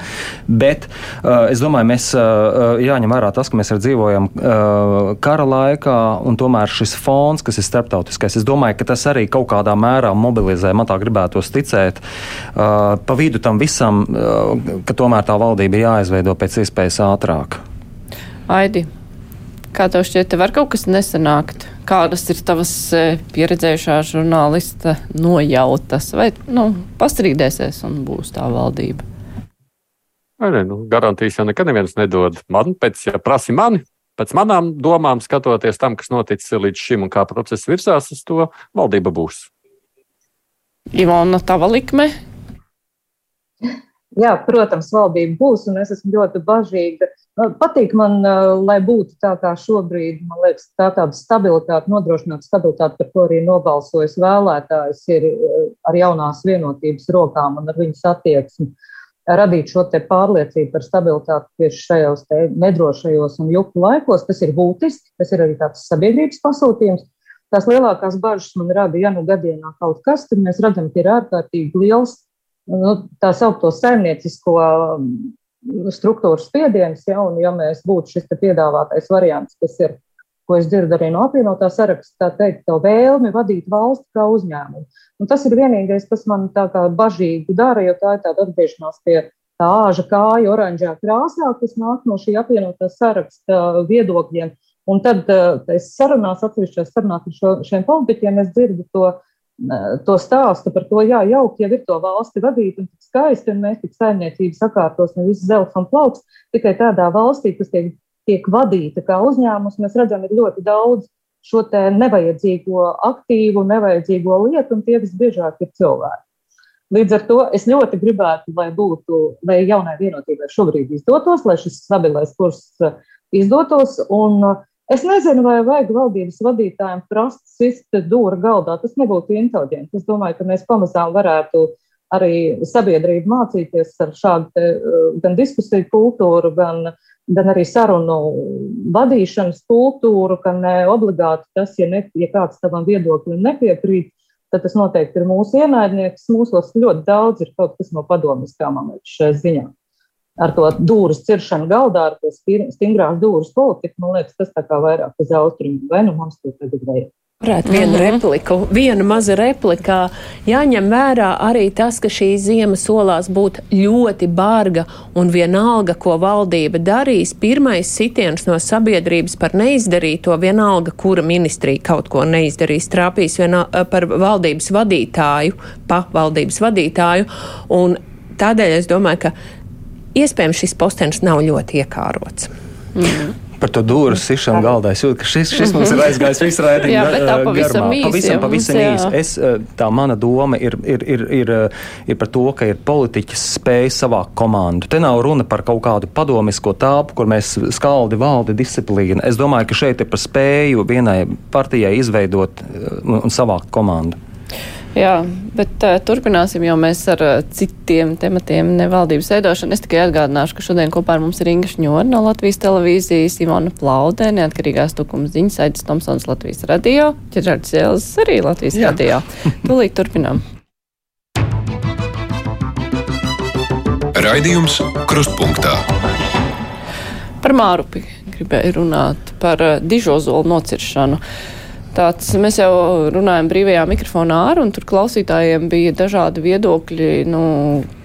Bet uh, es domāju, mēs uh, jāņem vērā tas, ka mēs arī dzīvojam uh, kara laikā, un tomēr šis fons, kas ir starp starptautiskais. Es domāju, ka tas arī kaut kādā mērā mobilizē, man tā gribētos ticēt, uh, pa vidu tam visam, uh, ka tomēr tā valdība ir jāizveido pēc iespējas ātrāk. Aidi, kā tev šķiet, te var kaut kas nesanākt? Kādas ir tavas pieredzējušā žurnālista nojautas? Vai nu, pastrīdēsies un būs tā valdība? Ne, nu, garantijas jau nekad neviens nedod. Man pēc, ja prasi mani, pēc manām domām, skatoties tam, kas noticis līdz šim un kā process virsās, uz to valdība būs. Ivona, tava likme? Jā, protams, valdība būs, un es esmu ļoti bažīga. Patīk man, lai būtu tā kā šobrīd, man liekas, tā tāda stabilitāte, nodrošināt stabilitāti, par ko arī nobalsojas vēlētājs, ir ar jaunās vienotības rokām un ar viņas attieksmi radīt šo pārliecību par stabilitāti tieši šajos nedrošajos un juku laikos. Tas ir būtiski, tas ir arī tāds sabiedrības pasūtījums. Tās lielākās bažas man rada, ja nu gadienā kaut kas, tad mēs redzam, ka ir ārkārtīgi liels nu, tā saukto saimniecisko struktūru spiediens, ja, un ja mēs būtu šis piedāvātais variants, kas ir, ko es dzirdu arī no apvienotā saraksta, tā teikt, to vēlmi vadīt valsti kā uzņēmumu. Un tas ir vienīgais, kas man tā kā bažīgi dara, jo tā ir tāda atgriešanās pie tā āža kāja oranžā krāsā, kas nāk no šī apvienotā saraksta viedokļiem. Un tad es sarunās, atsevišķās sarunās ar šo, šiem politiķiem, es dzirdu to, to stāstu par to, jā, jauki jau ir to valsti vadīt un tik skaisti, un mēs tik saimniecības sakārtosim visu zelts un plauks. Tikai tādā valstī, kas tiek, tiek vadīta kā uzņēmums, mēs redzam, ir ļoti daudz šo nevajadzīgo aktīvu, nevajadzīgo lietu, un tie visbiežāk ir cilvēki. Līdz ar to es ļoti gribētu, lai būtu, lai jaunai vienotībai šobrīd izdotos, lai šis stabilais kurs izdotos. Un es nezinu, vai vajag valdības vadītājiem prast sist dūra galdā. Tas nebūtu inteliģenti. Es domāju, ka mēs pamazām varētu arī sabiedrību mācīties ar šādu te, gan diskusiju kultūru, gan uh, gan arī sarunu vadīšanas kultūru, ka ne obligāti tas, ja, ne, ja kāds tavam viedoklim nepiekrīt, tad tas noteikti ir mūsu ienaidnieks. Mūsos ļoti daudz ir kaut kas no padomjas, kā man liekas, šajā ziņā. ar to dūris ciršanu galdā, ar to stingrās dūris politiku, man liekas, tas tā kā vairāk uz austrumu, vai nu mums to tagad vajag. Varētu vienu mhm. repliku, viena maza replikā. Jāņem vērā arī tas, ka šī ziema solās būt ļoti barga un vienalga, ko valdība darīs. Pirmais sitiens no sabiedrības par neizdarīto, vienalga, kura ministrija kaut ko neizdarīs, trāpīs vienā, par valdības vadītāju, pa valdības vadītāju. Un tādēļ es domāju, ka iespējams šis postenis nav ļoti iekārots. Mm -hmm par to dūru sišanu galdā. Es jūtu, ka šis, šis mums ir aizgājis visu raidījumu. jā, bet tā pavisam garumā. īsi. Pavisam, pavisam īsi. Es, tā mana doma ir, ir, ir, ir, ir par to, ka ir politiķis spēj savākt komandu. Te nav runa par kaut kādu padomisko tāpu, kur mēs skaldi valdi disciplīnu. Es domāju, ka šeit ir par spēju vienai partijai izveidot un savākt komandu. Jā, bet uh, turpināsim jau mēs ar uh, citiem tematiem nevaldības veidošanu. Es tikai atgādināšu, ka šodien kopā ar mums ir Inga Šņora no Latvijas televīzijas, Ivona Plaudē, neatkarīgās tukums ziņas, Aidis Tomsons Latvijas radio, Ķeržārds Jēlis arī Latvijas Jā. radio. Tūlīt turpinām. Raidījums Krustpunktā. Par Mārupi gribēju runāt, par uh, dižozolu nociršanu. Uh, Tāds, mēs jau runājam brīvajā mikrofonā ar, un tur klausītājiem bija dažādi viedokļi, nu,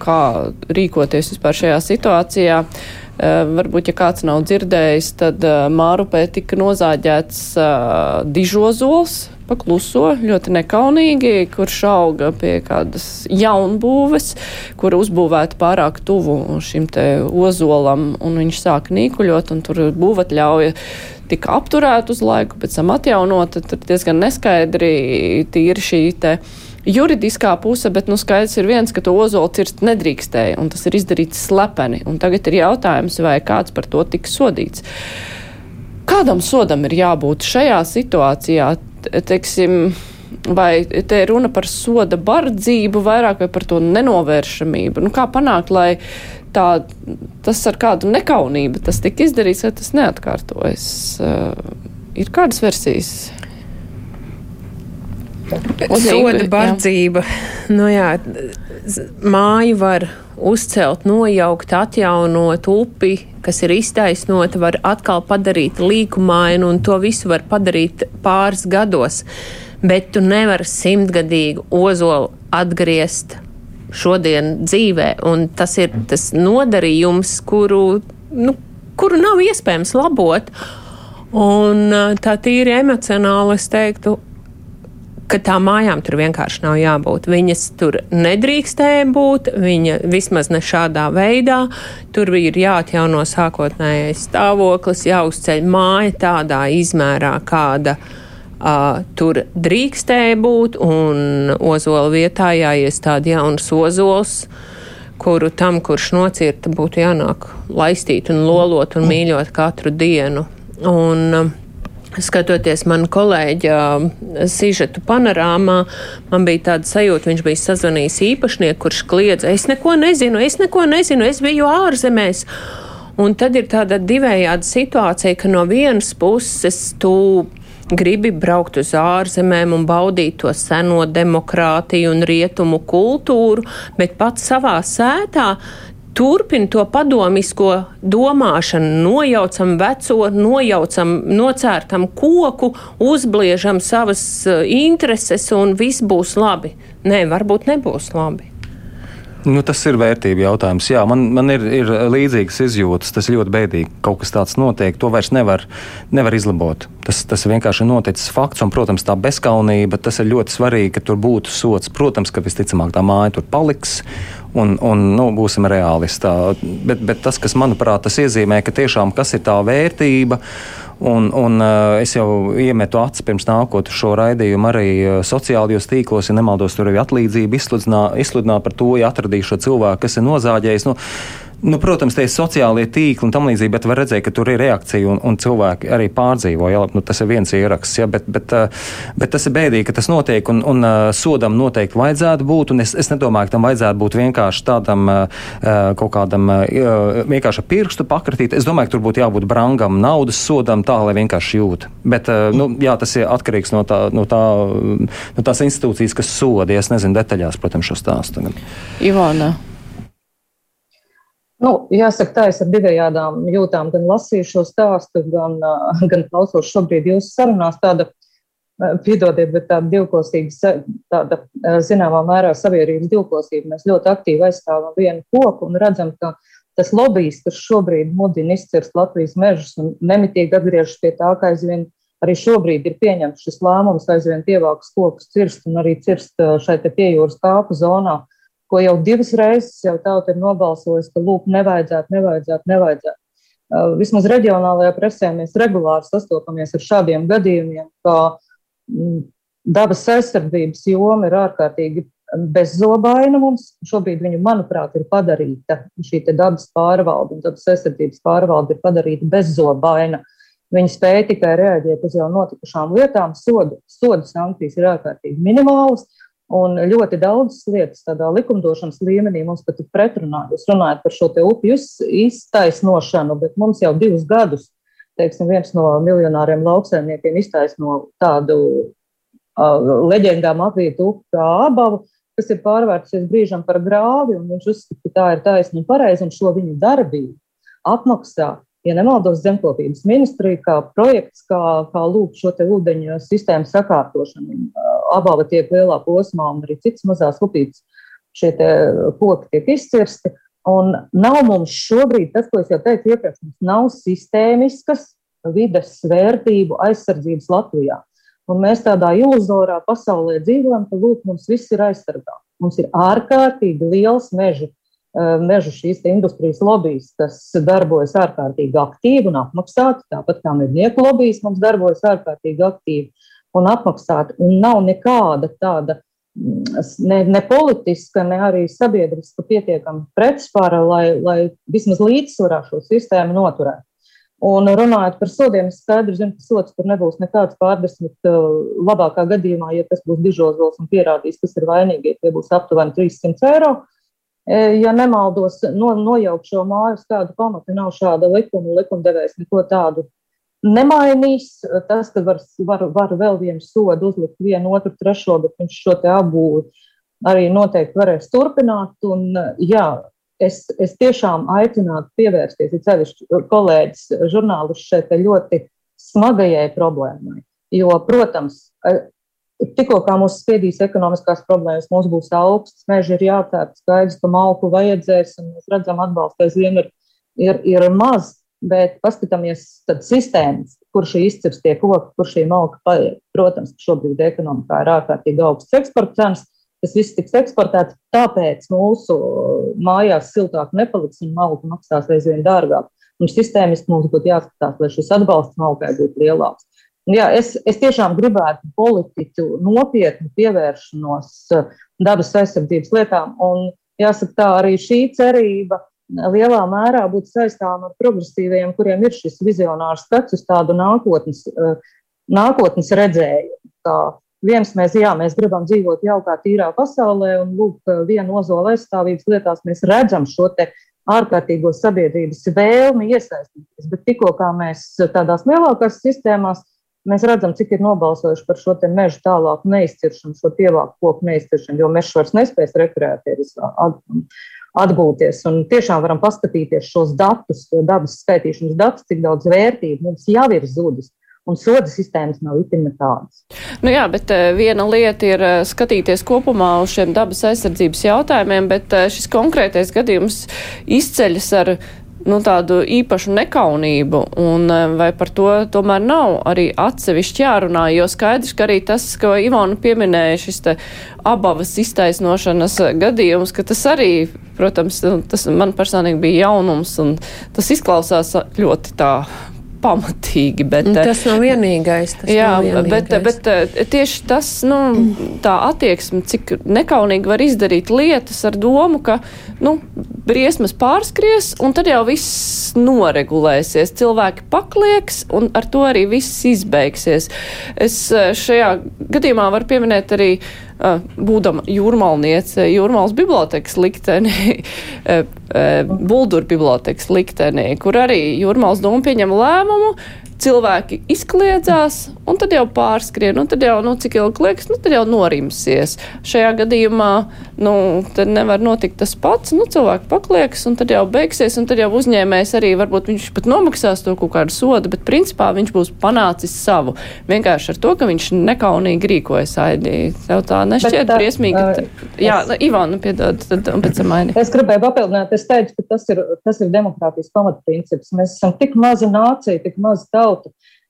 kā rīkoties vispār šajā situācijā. Uh, varbūt, ja kāds nav dzirdējis, tad uh, Mārupē tika nozāģēts uh, dižozols, pakluso, ļoti nekaunīgi, kurš auga pie kādas jaunbūves, kura uzbūvēta pārāk tuvu šim te ozolam, un viņš sāka nīkuļot, un tur būvatļauja tika apturēta uz laiku, pēc tam atjaunota, tad diezgan neskaidri tīri šī juridiskā puse, bet nu skaidrs ir viens, ka to ozolu cirst nedrīkstēja, un tas ir izdarīts slepeni. Un tagad ir jautājums, vai kāds par to tiks sodīts. Kādam sodam ir jābūt šajā situācijā, teiksim, vai te ir runa par soda bardzību vairāk vai par to nenovēršamību? Nu, kā panākt, lai tā, tas ar kādu nekaunību tas tika izdarīts, vai tas neatkārtojas. Uh, ir kādas versijas? Soda bardzība. Nu jā, māju var uzcelt, nojaukt, atjaunot upi, kas ir iztaisnota, var atkal padarīt līkumainu, un to visu var padarīt pāris gados. Bet tu nevari simtgadīgu ozolu atgriezt šodien dzīvē. Un tas ir tas nodarījums, kuru, nu, kuru nav iespējams labot. Un tā tīri emocionāli es teiktu, ka tām mājām tur vienkārši nav jābūt. Viņas tur nedrīkstēja būt, viņa vismaz ne šādā veidā. Tur ir jāatjauno sākotnējais stāvoklis, jāuzceļ māja tādā izmērā, kāda ir Uh, tur drīkstēja būt, un ozola vietā jāiestāda jauns ozols, kuru tam, kurš nocirta, būtu jānāk laistīt un lolot un mīļot katru dienu. Un, uh, Skatoties manu kolēģa sižetu panorāmā, man bija tāda sajūta, viņš bija sazvanījis īpašnieku, kurš kliedza, es neko nezinu, es neko nezinu, es biju ārzemēs. Un tad ir tāda divējāda situācija, ka no vienas puses tu gribi braukt uz ārzemēm un baudīt to seno demokrātiju un rietumu kultūru, bet pats savā sētā turpina to padomisko domāšanu, nojaucam veco, nojaucam nocērtam koku, uzbliežam savas eh, intereses un viss būs labi. Nē, varbūt nebūs labi. Nu, tas ir vērtību jautājums. Jā, man, man ir, ir līdzīgas izjūtas. Tas ļoti bēdīgi. Kaut kas tāds notiek, to vairs nevar, nevar izlabot. Tas, tas vienkārši ir noticis fakts, un, protams, tā bezskaunība, tas ir ļoti svarīgi, ka tur būtu sots. Protams, ka visticamāk tā māja tur paliks, un, un nu, būsim reālisti. Bet, bet tas, kas manuprāt, tas iezīmē, ka tiešām kas ir tā vērtība. Un, un uh, es jau iemetu acis pirms nākot šo raidījumu arī uh, sociālajos tīklos, ja nemaldos, tur arī atlīdzība izsludināja par to, ja atradīšu šo cilvēku, kas ir nozāģējis. Nu, Nu, protams, tie ir sociālie tīkli un tam līdzīgi, bet var redzēt, ka tur ir reakcija un, un cilvēki arī pārdzīvo. Ja? Nu, tas ir viens ieraksts, ja? bet, bet, uh, bet tas ir bēdīgi, ka tas notiek un, un uh, sodam noteikti vajadzētu būt. Es, es nedomāju, ka tam vajadzētu būt vienkārši tādam uh, kaut kādam vienkārši pirkstu pakratīt. Es domāju, ka tur būtu jābūt brangam naudas sodam tā, lai vienkārši jūt. Bet nu, jā, tas ir atkarīgs no, tā, no, tā, no tās institūcijas, kas soda. Es nezinu detaļās, protams, šo stāstu. Ivana. Nu, jāsaka, tā es ar divējādām jūtām gan lasīju šo stāstu, gan, gan klausos šobrīd jūsu sarunās tāda, piedodiet, bet tāda divkosīga, tāda zināmā mērā sabiedrības divkosība. Mēs ļoti aktīvi aizstāvam vienu koku un redzam, ka tas lobbyis, kas šobrīd mudina izcirst Latvijas mežus un nemitīgi atgriežas pie tā, ka aizvien arī šobrīd ir pieņemts šis lēmums aizvien pievāks kokus cirst un arī cirst šai te piejūras kāpu zonā ko jau divas reizes jau tauta ir nobalsojusi, ka lūk, nevajadzētu, nevajadzētu, nevajadzētu. Uh, vismaz reģionālajā presē mēs regulāri sastopamies ar šādiem gadījumiem, ka mm, dabas aizsardzības joma ir ārkārtīgi bezzobaina mums. Šobrīd viņu, manuprāt, ir padarīta šī dabas pārvalde, dabas aizsardzības pārvalde ir padarīta bezzobaina. Viņi spēja tikai reaģēt uz jau notikušām lietām, sodu, sodu sankcijas ir ārkārtīgi minimālas. Un ļoti daudzas lietas tādā likumdošanas līmenī mums pat ir pretrunā. Jūs runājat par šo upju iztaisnošanu, bet mums jau divus gadus, teiksim, viens no miljonāriem lauksēmniekiem iztaisno tādu uh, leģendām apvītu upi kā abavu, kas ir pārvērtusies brīžam par grāvi, un viņš uzskata, ka tā ir taisna un pareiza, un šo viņu darbību apmaksā ja nemaldos, zemkopības ministrija kā projekts, kā, kā lūk šo ūdeņu sistēmu sakārtošanu. Abava tiek lielā posmā un arī citas mazās upītes šie koki tiek izcirsti. Un nav mums šobrīd, tas, ko es jau teicu iepriekš, mums nav sistēmiskas vides vērtību aizsardzības Latvijā. Un mēs tādā iluzorā pasaulē dzīvojam, ka lūk, mums viss ir aizsargāts. Mums ir ārkārtīgi liels meža mežu šīs industrijas lobbyis, kas darbojas ārkārtīgi aktīvi un apmaksāti, tāpat kā mednieku lobbyis mums darbojas ārkārtīgi aktīvi un apmaksāti. Un nav nekāda tāda mm, ne, ne politiska, ne arī sabiedriska pietiekama pretspara, lai, lai vismaz līdzsvarā šo sistēmu noturētu. Un runājot par sodiem, es skaidri zinu, ka sots tur nebūs nekāds pārdesmit. Eh, labākā gadījumā, ja tas būs dižozols un pierādīs, kas ir vainīgi, tie būs aptuveni 300 eiro. E, ja nemaldos, no, nojaukt šo māju uz kādu pamatu, nav šāda likuma, likumdevējs neko tādu nemainīs. Tas, ka var, var, var vēl vienu sodu uzlikt vienu, otru, trešo, bet viņš šo te abu arī noteikti varēs turpināt. Un, jā, es, es tiešām aicinātu pievērsties, ir sevišķi kolēģis, žurnālists šeit ļoti smagajai problēmai. Jo, protams, Tikko kā mums spiedīs ekonomiskās problēmas, mums būs augsts, meži ir jātērp, skaidrs, ka malku vajadzēs, un mēs redzam, atbalsta aizvien ir, ir, ir maz, bet paskatāmies sistēmas, kur šī izcirstie koki, kur šī malka paiet. Protams, šobrīd ekonomikā ir ārkārtīgi augsts eksporta cenas, tas viss tiks eksportēts, tāpēc mūsu mājās siltāk nepaliks un malka maksās aizvien dārgāk. Un sistēmiski mums būtu jāskatās, lai šis atbalsts malkai būtu lielāks. Jā, es, es tiešām gribētu politiķu nopietnu pievēršanos eh, dabas aizsardzības lietām. Un, jāsaka, tā arī šī cerība lielā mērā būtu saistāma ar progresīviem, kuriem ir šis vizionārs skats uz tādu nākotnes, eh, nākotnes redzējumu. Kā viens mēs, jā, mēs gribam dzīvot jaukā, tīrā pasaulē, un lūk, viena ozola aizstāvības lietās mēs redzam šo te ārkārtīgo sabiedrības vēlmi iesaistīties. Bet tikko kā mēs tādās lielākās sistēmās Mēs redzam, cik ir nobalsojuši par šo mežu tālāku neizciršanu, šo pievāku koku neizciršanu, jo mežs vairs nespēs rekreēties, atgūties. Un tiešām varam paskatīties šos datus, dabas skaitīšanas datus, cik daudz vērtību mums jau ir zudis un soda sistēmas nav itin nekādas. Nu jā, bet uh, viena lieta ir uh, skatīties kopumā uz šiem dabas aizsardzības jautājumiem, bet uh, šis konkrētais gadījums izceļas ar nu, tādu īpašu nekaunību, un eh, vai par to tomēr nav arī atsevišķi jārunā, jo skaidrs, ka arī tas, ko Ivona pieminēja, šis te abavas iztaisnošanas gadījums, ka tas arī, protams, nu, tas man personīgi bija jaunums, un tas izklausās ļoti tā pamatīgi. Bet, tas nav vienīgais. Tas jā, vienīgais. Bet, bet eh, tieši tas, nu, tā attieksme, cik nekaunīgi var izdarīt lietas ar domu, ka, nu, briesmas pārskries, un tad jau viss noregulēsies. Cilvēki paklieks, un ar to arī viss izbeigsies. Es eh, šajā gadījumā varu pieminēt arī būdama jūrmalniece, jūrmālas bibliotekas liktenī, Buldur bibliotekas liktenī, kur arī jūrmālas doma pieņem lēmumu, cilvēki izkliedzās, un tad jau pārskrien, un tad jau, nu, cik ilgi liekas, nu, tad jau norimsies. Šajā gadījumā, nu, tad nevar notikt tas pats, nu, cilvēki pakliekas, un tad jau beigsies, un tad jau uzņēmējs arī varbūt viņš pat nomaksās to kaut kādu sodu, bet principā viņš būs panācis savu. Vienkārši ar to, ka viņš nekaunīgi rīkojas aidī. Tev tā nešķiet briesmīgi. Uh, jā, es, Ivana, piedod, tad un pēc tam aini. Es gribēju papildināt, es teicu, ka tas ir, tas ir demokrātijas pamatprincips. Mēs esam tik maza nācija, tik maza tauta.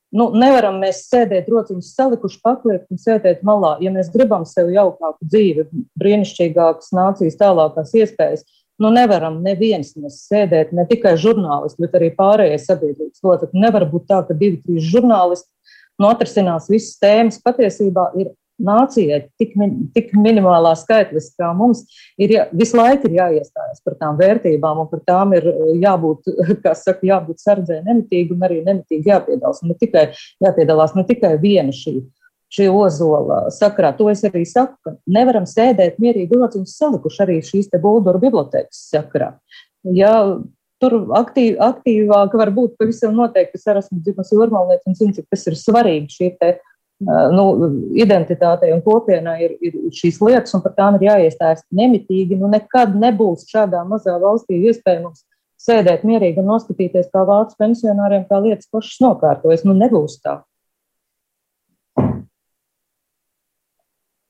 Nu, nevaram mēs sēdēt rociņus salikuši, pakliekt un sēdēt malā. Ja mēs gribam sev jaukāku dzīvi, brīnišķīgākas nācijas, tālākās iespējas, nu nevaram neviens mēs sēdēt, ne tikai žurnālisti, bet arī pārējie sabiedrības locekļi. Nevar būt tā, ka divi, trīs žurnālisti nu, atrisinās visas tēmas. Patiesībā ir nācijai tik, tik minimālā skaitlis, kā mums ir jā, visu laiku ir jāiestājas par tām vērtībām, un par tām ir jābūt, kā saka, jābūt sardzē nemitīgi un arī nemitīgi jāpiedalās. Ne tikai, jāpiedalās ne tikai viena šī. Šī ozola sakarā, to es arī saku, ka nevaram sēdēt mierīgi rociņus salikuši arī šīs te Bulduru bibliotekas sakarā. Ja tur aktīv, aktīvāk var būt pavisam noteikti, es esmu dzirdējusi Jurmalnieku un zinu, cik tas ir svarīgi šī nu, identitātei un kopienai ir, ir šīs lietas, un par tām ir jāiestājas nemitīgi. Nu, nekad nebūs šādā mazā valstī iespējams sēdēt mierīgi un noskatīties, kā vācu pensionāriem, kā lietas pašas nokārtojas. Nu, nebūs tā.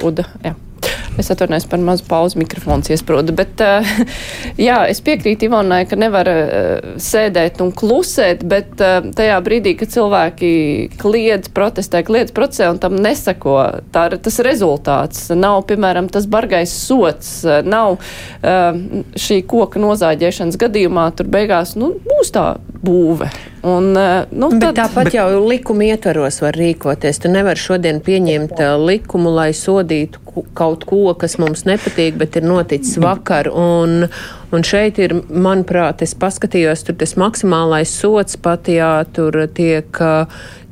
Uda, jā. Es atvainojos par mazu pauzi, mikrofons iesprūda. Bet, uh, jā, es piekrītu Ivonai, ka nevar uh, sēdēt un klusēt, bet uh, tajā brīdī, kad cilvēki kliedz, protestē, kliedz procesē un tam nesako, tā ir tas rezultāts. Nav, piemēram, tas bargais sots, nav šī koka nozāģēšanas gadījumā, tur beigās nu, būs tā būve. Un, nu, bet tad, tāpat bet... jau likuma ietvaros var rīkoties. Tu nevari šodien pieņemt likumu, lai sodītu kaut ko, kas mums nepatīk, bet ir noticis vakar. Un, un šeit ir, manuprāt, es paskatījos, tur tas maksimālais sots pat, jā, tur tiek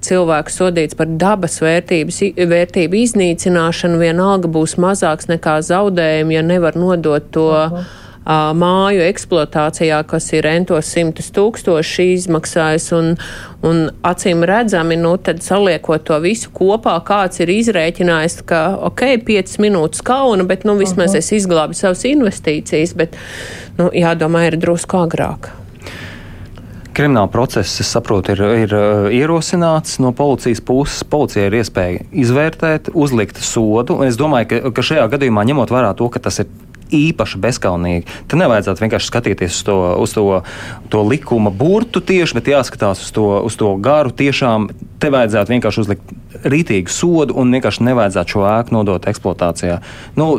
cilvēks sodīts par dabas vērtības, vērtību iznīcināšanu, vienalga būs mazāks nekā zaudējumi, ja nevar nodot to. -huh māju eksploatācijā, kas ir entos simtus tūkstoši izmaksājis, un, un acīm redzami, nu, tad saliekot to visu kopā, kāds ir izrēķinājis, ka, ok, 5 minūtes kauna, bet, nu, vismaz uh -huh. es izglābu savas investīcijas, bet, nu, jādomā, ir drusku agrāk. Krimināla process, es saprotu, ir, ir ierosināts no policijas puses. Policija ir iespēja izvērtēt, uzlikt sodu. Es domāju, ka, ka šajā gadījumā, ņemot vērā to, ka tas ir īpaši bezskaunīgi. Te nevajadzētu vienkārši skatīties uz to, uz to, to likuma burtu tieši, bet jāskatās uz to, uz to garu. Tiešām te vajadzētu vienkārši uzlikt rītīgu sodu un vienkārši nevajadzētu šo ēku nodot eksploatācijā. Nu,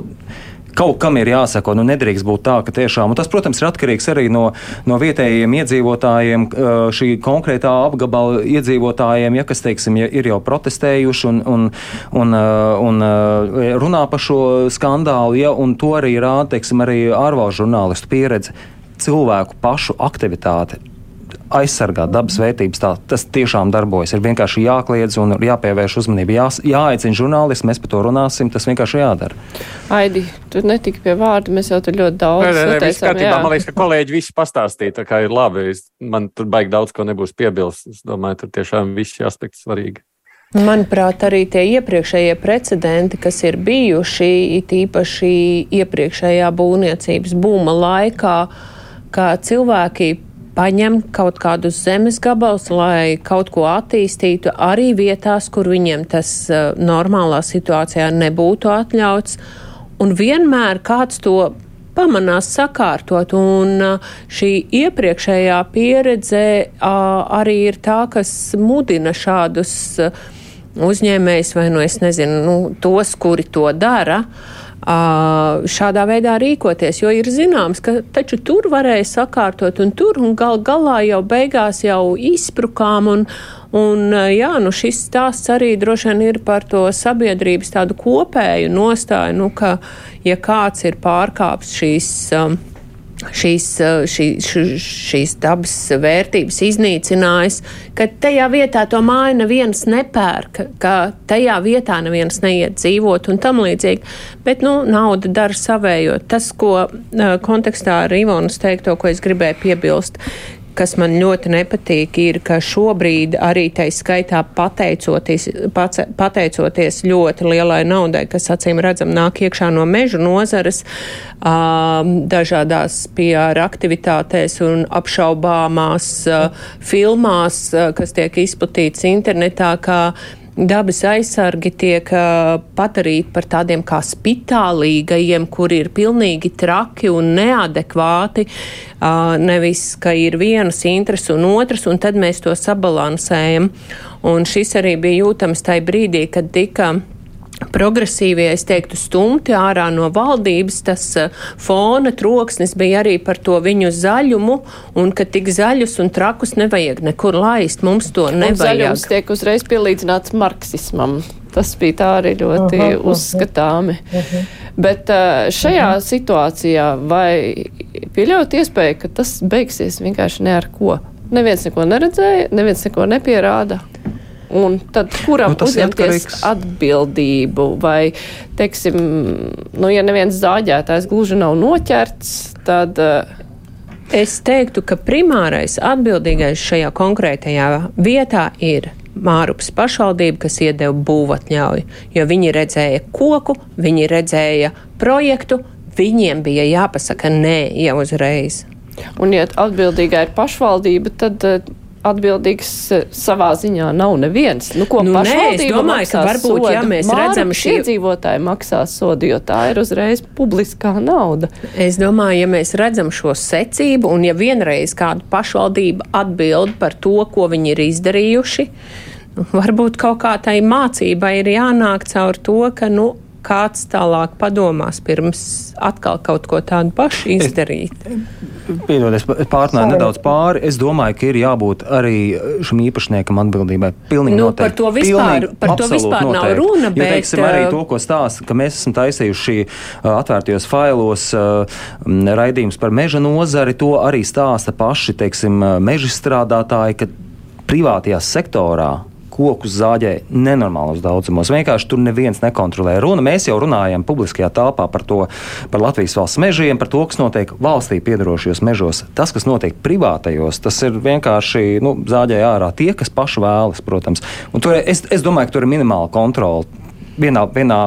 kaut kam ir jāsako. Nu, nedrīkst būt tā, ka tiešām, un tas, protams, ir atkarīgs arī no, no vietējiem iedzīvotājiem, šī konkrētā apgabala iedzīvotājiem, ja kas, teiksim, ja ir jau protestējuši un, un, un, un runā par šo skandālu, ja, un to arī rāda, teiksim, arī ārvalstu žurnālistu pieredze cilvēku pašu aktivitāte aizsargāt dabas vērtības. Tā, tas tiešām darbojas. Ir vienkārši jākliedz un jāpievērš uzmanība. Jā, jāaicina žurnālisti, mēs par to runāsim. Tas vienkārši jādara. Aidi, tu netiki pie vārda, mēs jau tur ļoti daudz strādājam. Man liekas, ka kolēģi visi pastāstīja, tā kā ir labi. Es, man tur baigi daudz ko nebūs piebilst. Es domāju, tur tiešām visi aspekti svarīgi. Manuprāt, arī tie iepriekšējie precedenti, kas ir bijuši, it īpaši iepriekšējā būvniecības būma laikā, kā cilvēki paņem kaut kādus zemes gabalus, lai kaut ko attīstītu arī vietās, kur viņiem tas uh, normālā situācijā nebūtu atļauts. Un vienmēr kāds to pamanās sakārtot, un uh, šī iepriekšējā pieredze uh, arī ir tā, kas mudina šādus uzņēmējus, vai nu es nezinu, nu, tos, kuri to dara. Uh, šādā veidā rīkoties, jo ir zināms, ka taču tur varēja sakārtot un tur un gal galā jau beigās jau izsprukām un, un jā, nu šis stāsts arī droši vien ir par to sabiedrības tādu kopēju nostāju, nu, ka ja kāds ir pārkāps šīs. Um, šīs, eh, šī, šīs dabas vērtības iznīcinājis, ka tajā vietā to māju neviens nepērk, ka tajā vietā neviens neiet dzīvot un tam līdzīgi. Bet, nu, nauda dara savējo. Tas, ko kontekstā ar Ivonas teikto, ko es gribēju piebilst, kas man ļoti nepatīk, ir, ka šobrīd arī tai skaitā pateicoties, pateicoties ļoti lielai naudai, kas acīm redzam nāk iekšā no mežu nozares, dažādās PR aktivitātēs un apšaubāmās filmās, kas tiek izplatītas internetā, kā dabas aizsargi tiek uh, padarīti par tādiem kā spitālīgajiem, kuri ir pilnīgi traki un neadekvāti, uh, nevis, ka ir vienas intereses un otras, un tad mēs to sabalansējam. Un šis arī bija jūtams tajā brīdī, kad tika progresīvie, es teiktu, stumti ārā no valdības, tas uh, fona troksnis bija arī par to viņu zaļumu, un ka tik zaļus un trakus nevajag nekur laist, mums to nevajag. Zaļums tiek uzreiz pielīdzināts marksismam. Tas bija tā arī ļoti -huh, uzskatāmi. -huh. Bet uh, šajā -huh. situācijā vai pieļaut iespēju, ka tas beigsies vienkārši ne ar ko? Neviens neko neredzēja, neviens neko nepierāda. Un tad kuram nu, uzņemties atkarīgs. atbildību? Vai, teiksim, nu, ja neviens zāģētājs gluži nav noķerts, tad. Uh, Es teiktu, ka primārais atbildīgais šajā konkrētajā vietā ir Mārupas pašvaldība, kas iedeva būvatļauju, jo viņi redzēja koku, viņi redzēja projektu, viņiem bija jāpasaka nē jau uzreiz. Un, ja atbildīgā ir pašvaldība, tad uh, atbildīgs eh, savā ziņā nav neviens. Nu, ko nu, nē, es domāju, ka varbūt, sodu. ja mēs Māru redzam šī iedzīvotāji maksā sodu, jo tā ir uzreiz publiskā nauda. Es domāju, ja mēs redzam šo secību un ja vienreiz kāda pašvaldība atbild par to, ko viņi ir izdarījuši, varbūt kaut kā tai mācībai ir jānāk caur to, ka, nu, kāds tālāk padomās pirms atkal kaut ko tādu pašu izdarīt. Piedod, es pārnāju nedaudz pāri. Es domāju, ka ir jābūt arī šim īpašniekam atbildībai. Pilnīgi nu, noteikti. Par to vispār, Pilnīgi, par to vispār noteikti. nav runa. Jo, bet, teiksim, arī to, ko stāsta, ka mēs esam taisījuši atvērtajos failos raidījums par meža nozari, to arī stāsta paši, teiksim, meža strādātāji, ka privātajā sektorā kokus zāģē nenormālos daudzumos. Vienkārši tur neviens nekontrolē. Runa mēs jau runājam publiskajā telpā par to, par Latvijas valsts mežiem, par to, kas notiek valstī piedarošajos mežos. Tas, kas notiek privātajos, tas ir vienkārši nu, zāģē ārā tie, kas paši vēlas, protams. Un tur, es, es domāju, ka tur ir minimāla kontrola vienā, vienā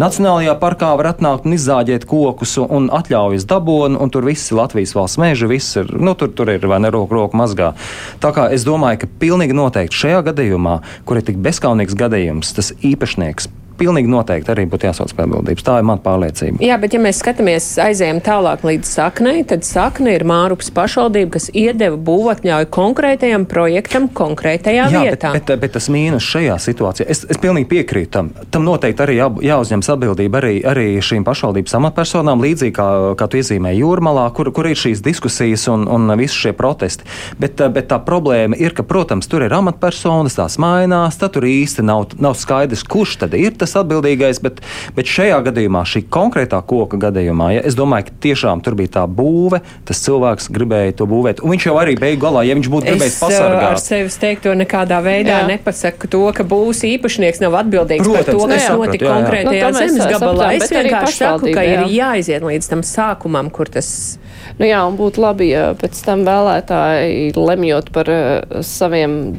nacionālajā parkā var atnākt un izzāģēt kokus un, un atļaujas dabūnu, un tur viss ir Latvijas valsts meža, viss ir, nu, tur, tur ir vai ne roku, roku mazgā. Tā kā es domāju, ka pilnīgi noteikti šajā gadījumā, kur ir tik bezkaunīgs gadījums, tas īpašnieks pilnīgi noteikti arī būtu jāsauc pie atbildības. Tā ir mana pārliecība. Jā, bet ja mēs skatāmies, aizējām tālāk līdz saknei, tad sakne ir Mārupas pašvaldība, kas iedeva būvatļauju konkrētajam projektam konkrētajā Jā, vietā. Bet, bet, bet tas mīnus šajā situācijā, es, es pilnīgi piekrītu tam. Tam noteikti arī jā, jāuzņems atbildība arī, arī šīm pašvaldības amatpersonām, līdzīgi kā, kā tu iezīmēji jūrmalā, kur, kur ir šīs diskusijas un, un visi šie protesti. Bet, bet tā problēma ir, ka, protams, tur ir amatpersonas, tās mainās, tad tur īsti nav, nav skaidrs, kurš tad ir tas tas atbildīgais, bet, bet šajā gadījumā, šī konkrētā koka gadījumā, ja, es domāju, ka tiešām tur bija tā būve, tas cilvēks gribēja to būvēt. Un viņš jau arī beigu galā, ja viņš būtu gribējis pasargāt. Es ar sevi teikto nekādā veidā Jā. nepasaku to, ka būs īpašnieks nav atbildīgs Protams, par to, kas jā, notika jā, jā. konkrētajā nu, zemes gabalā. Es vienkārši saku, ka jā. ir jāiziet līdz tam sākumam, kur tas. Nu jā, un būtu labi, ja pēc tam vēlētāji lemjot par uh, saviem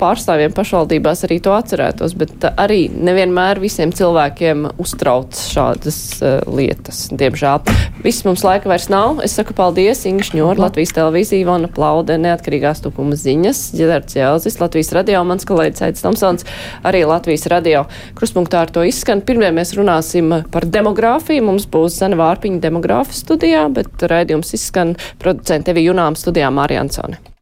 pārstāvjiem pašvaldībās arī to atcerētos, bet arī nevienmēr visiem cilvēkiem uztrauc šādas uh, lietas, diemžēl. Viss mums laika vairs nav. Es saku paldies Inga Šņora, Latvijas televīzija, Ivana Plaude, neatkarīgās tupuma ziņas, Ģedards Jālzis, Latvijas radio, mans kolēģis Aits Tomsons, arī Latvijas radio. Kruspunktā ar to izskan. Pirmie mēs runāsim par demogrāfiju. Mums būs Zana Vārpiņa demogrāfa studijā, bet raidījums izskan producenta Evi Junām studijā Mārija Ansone.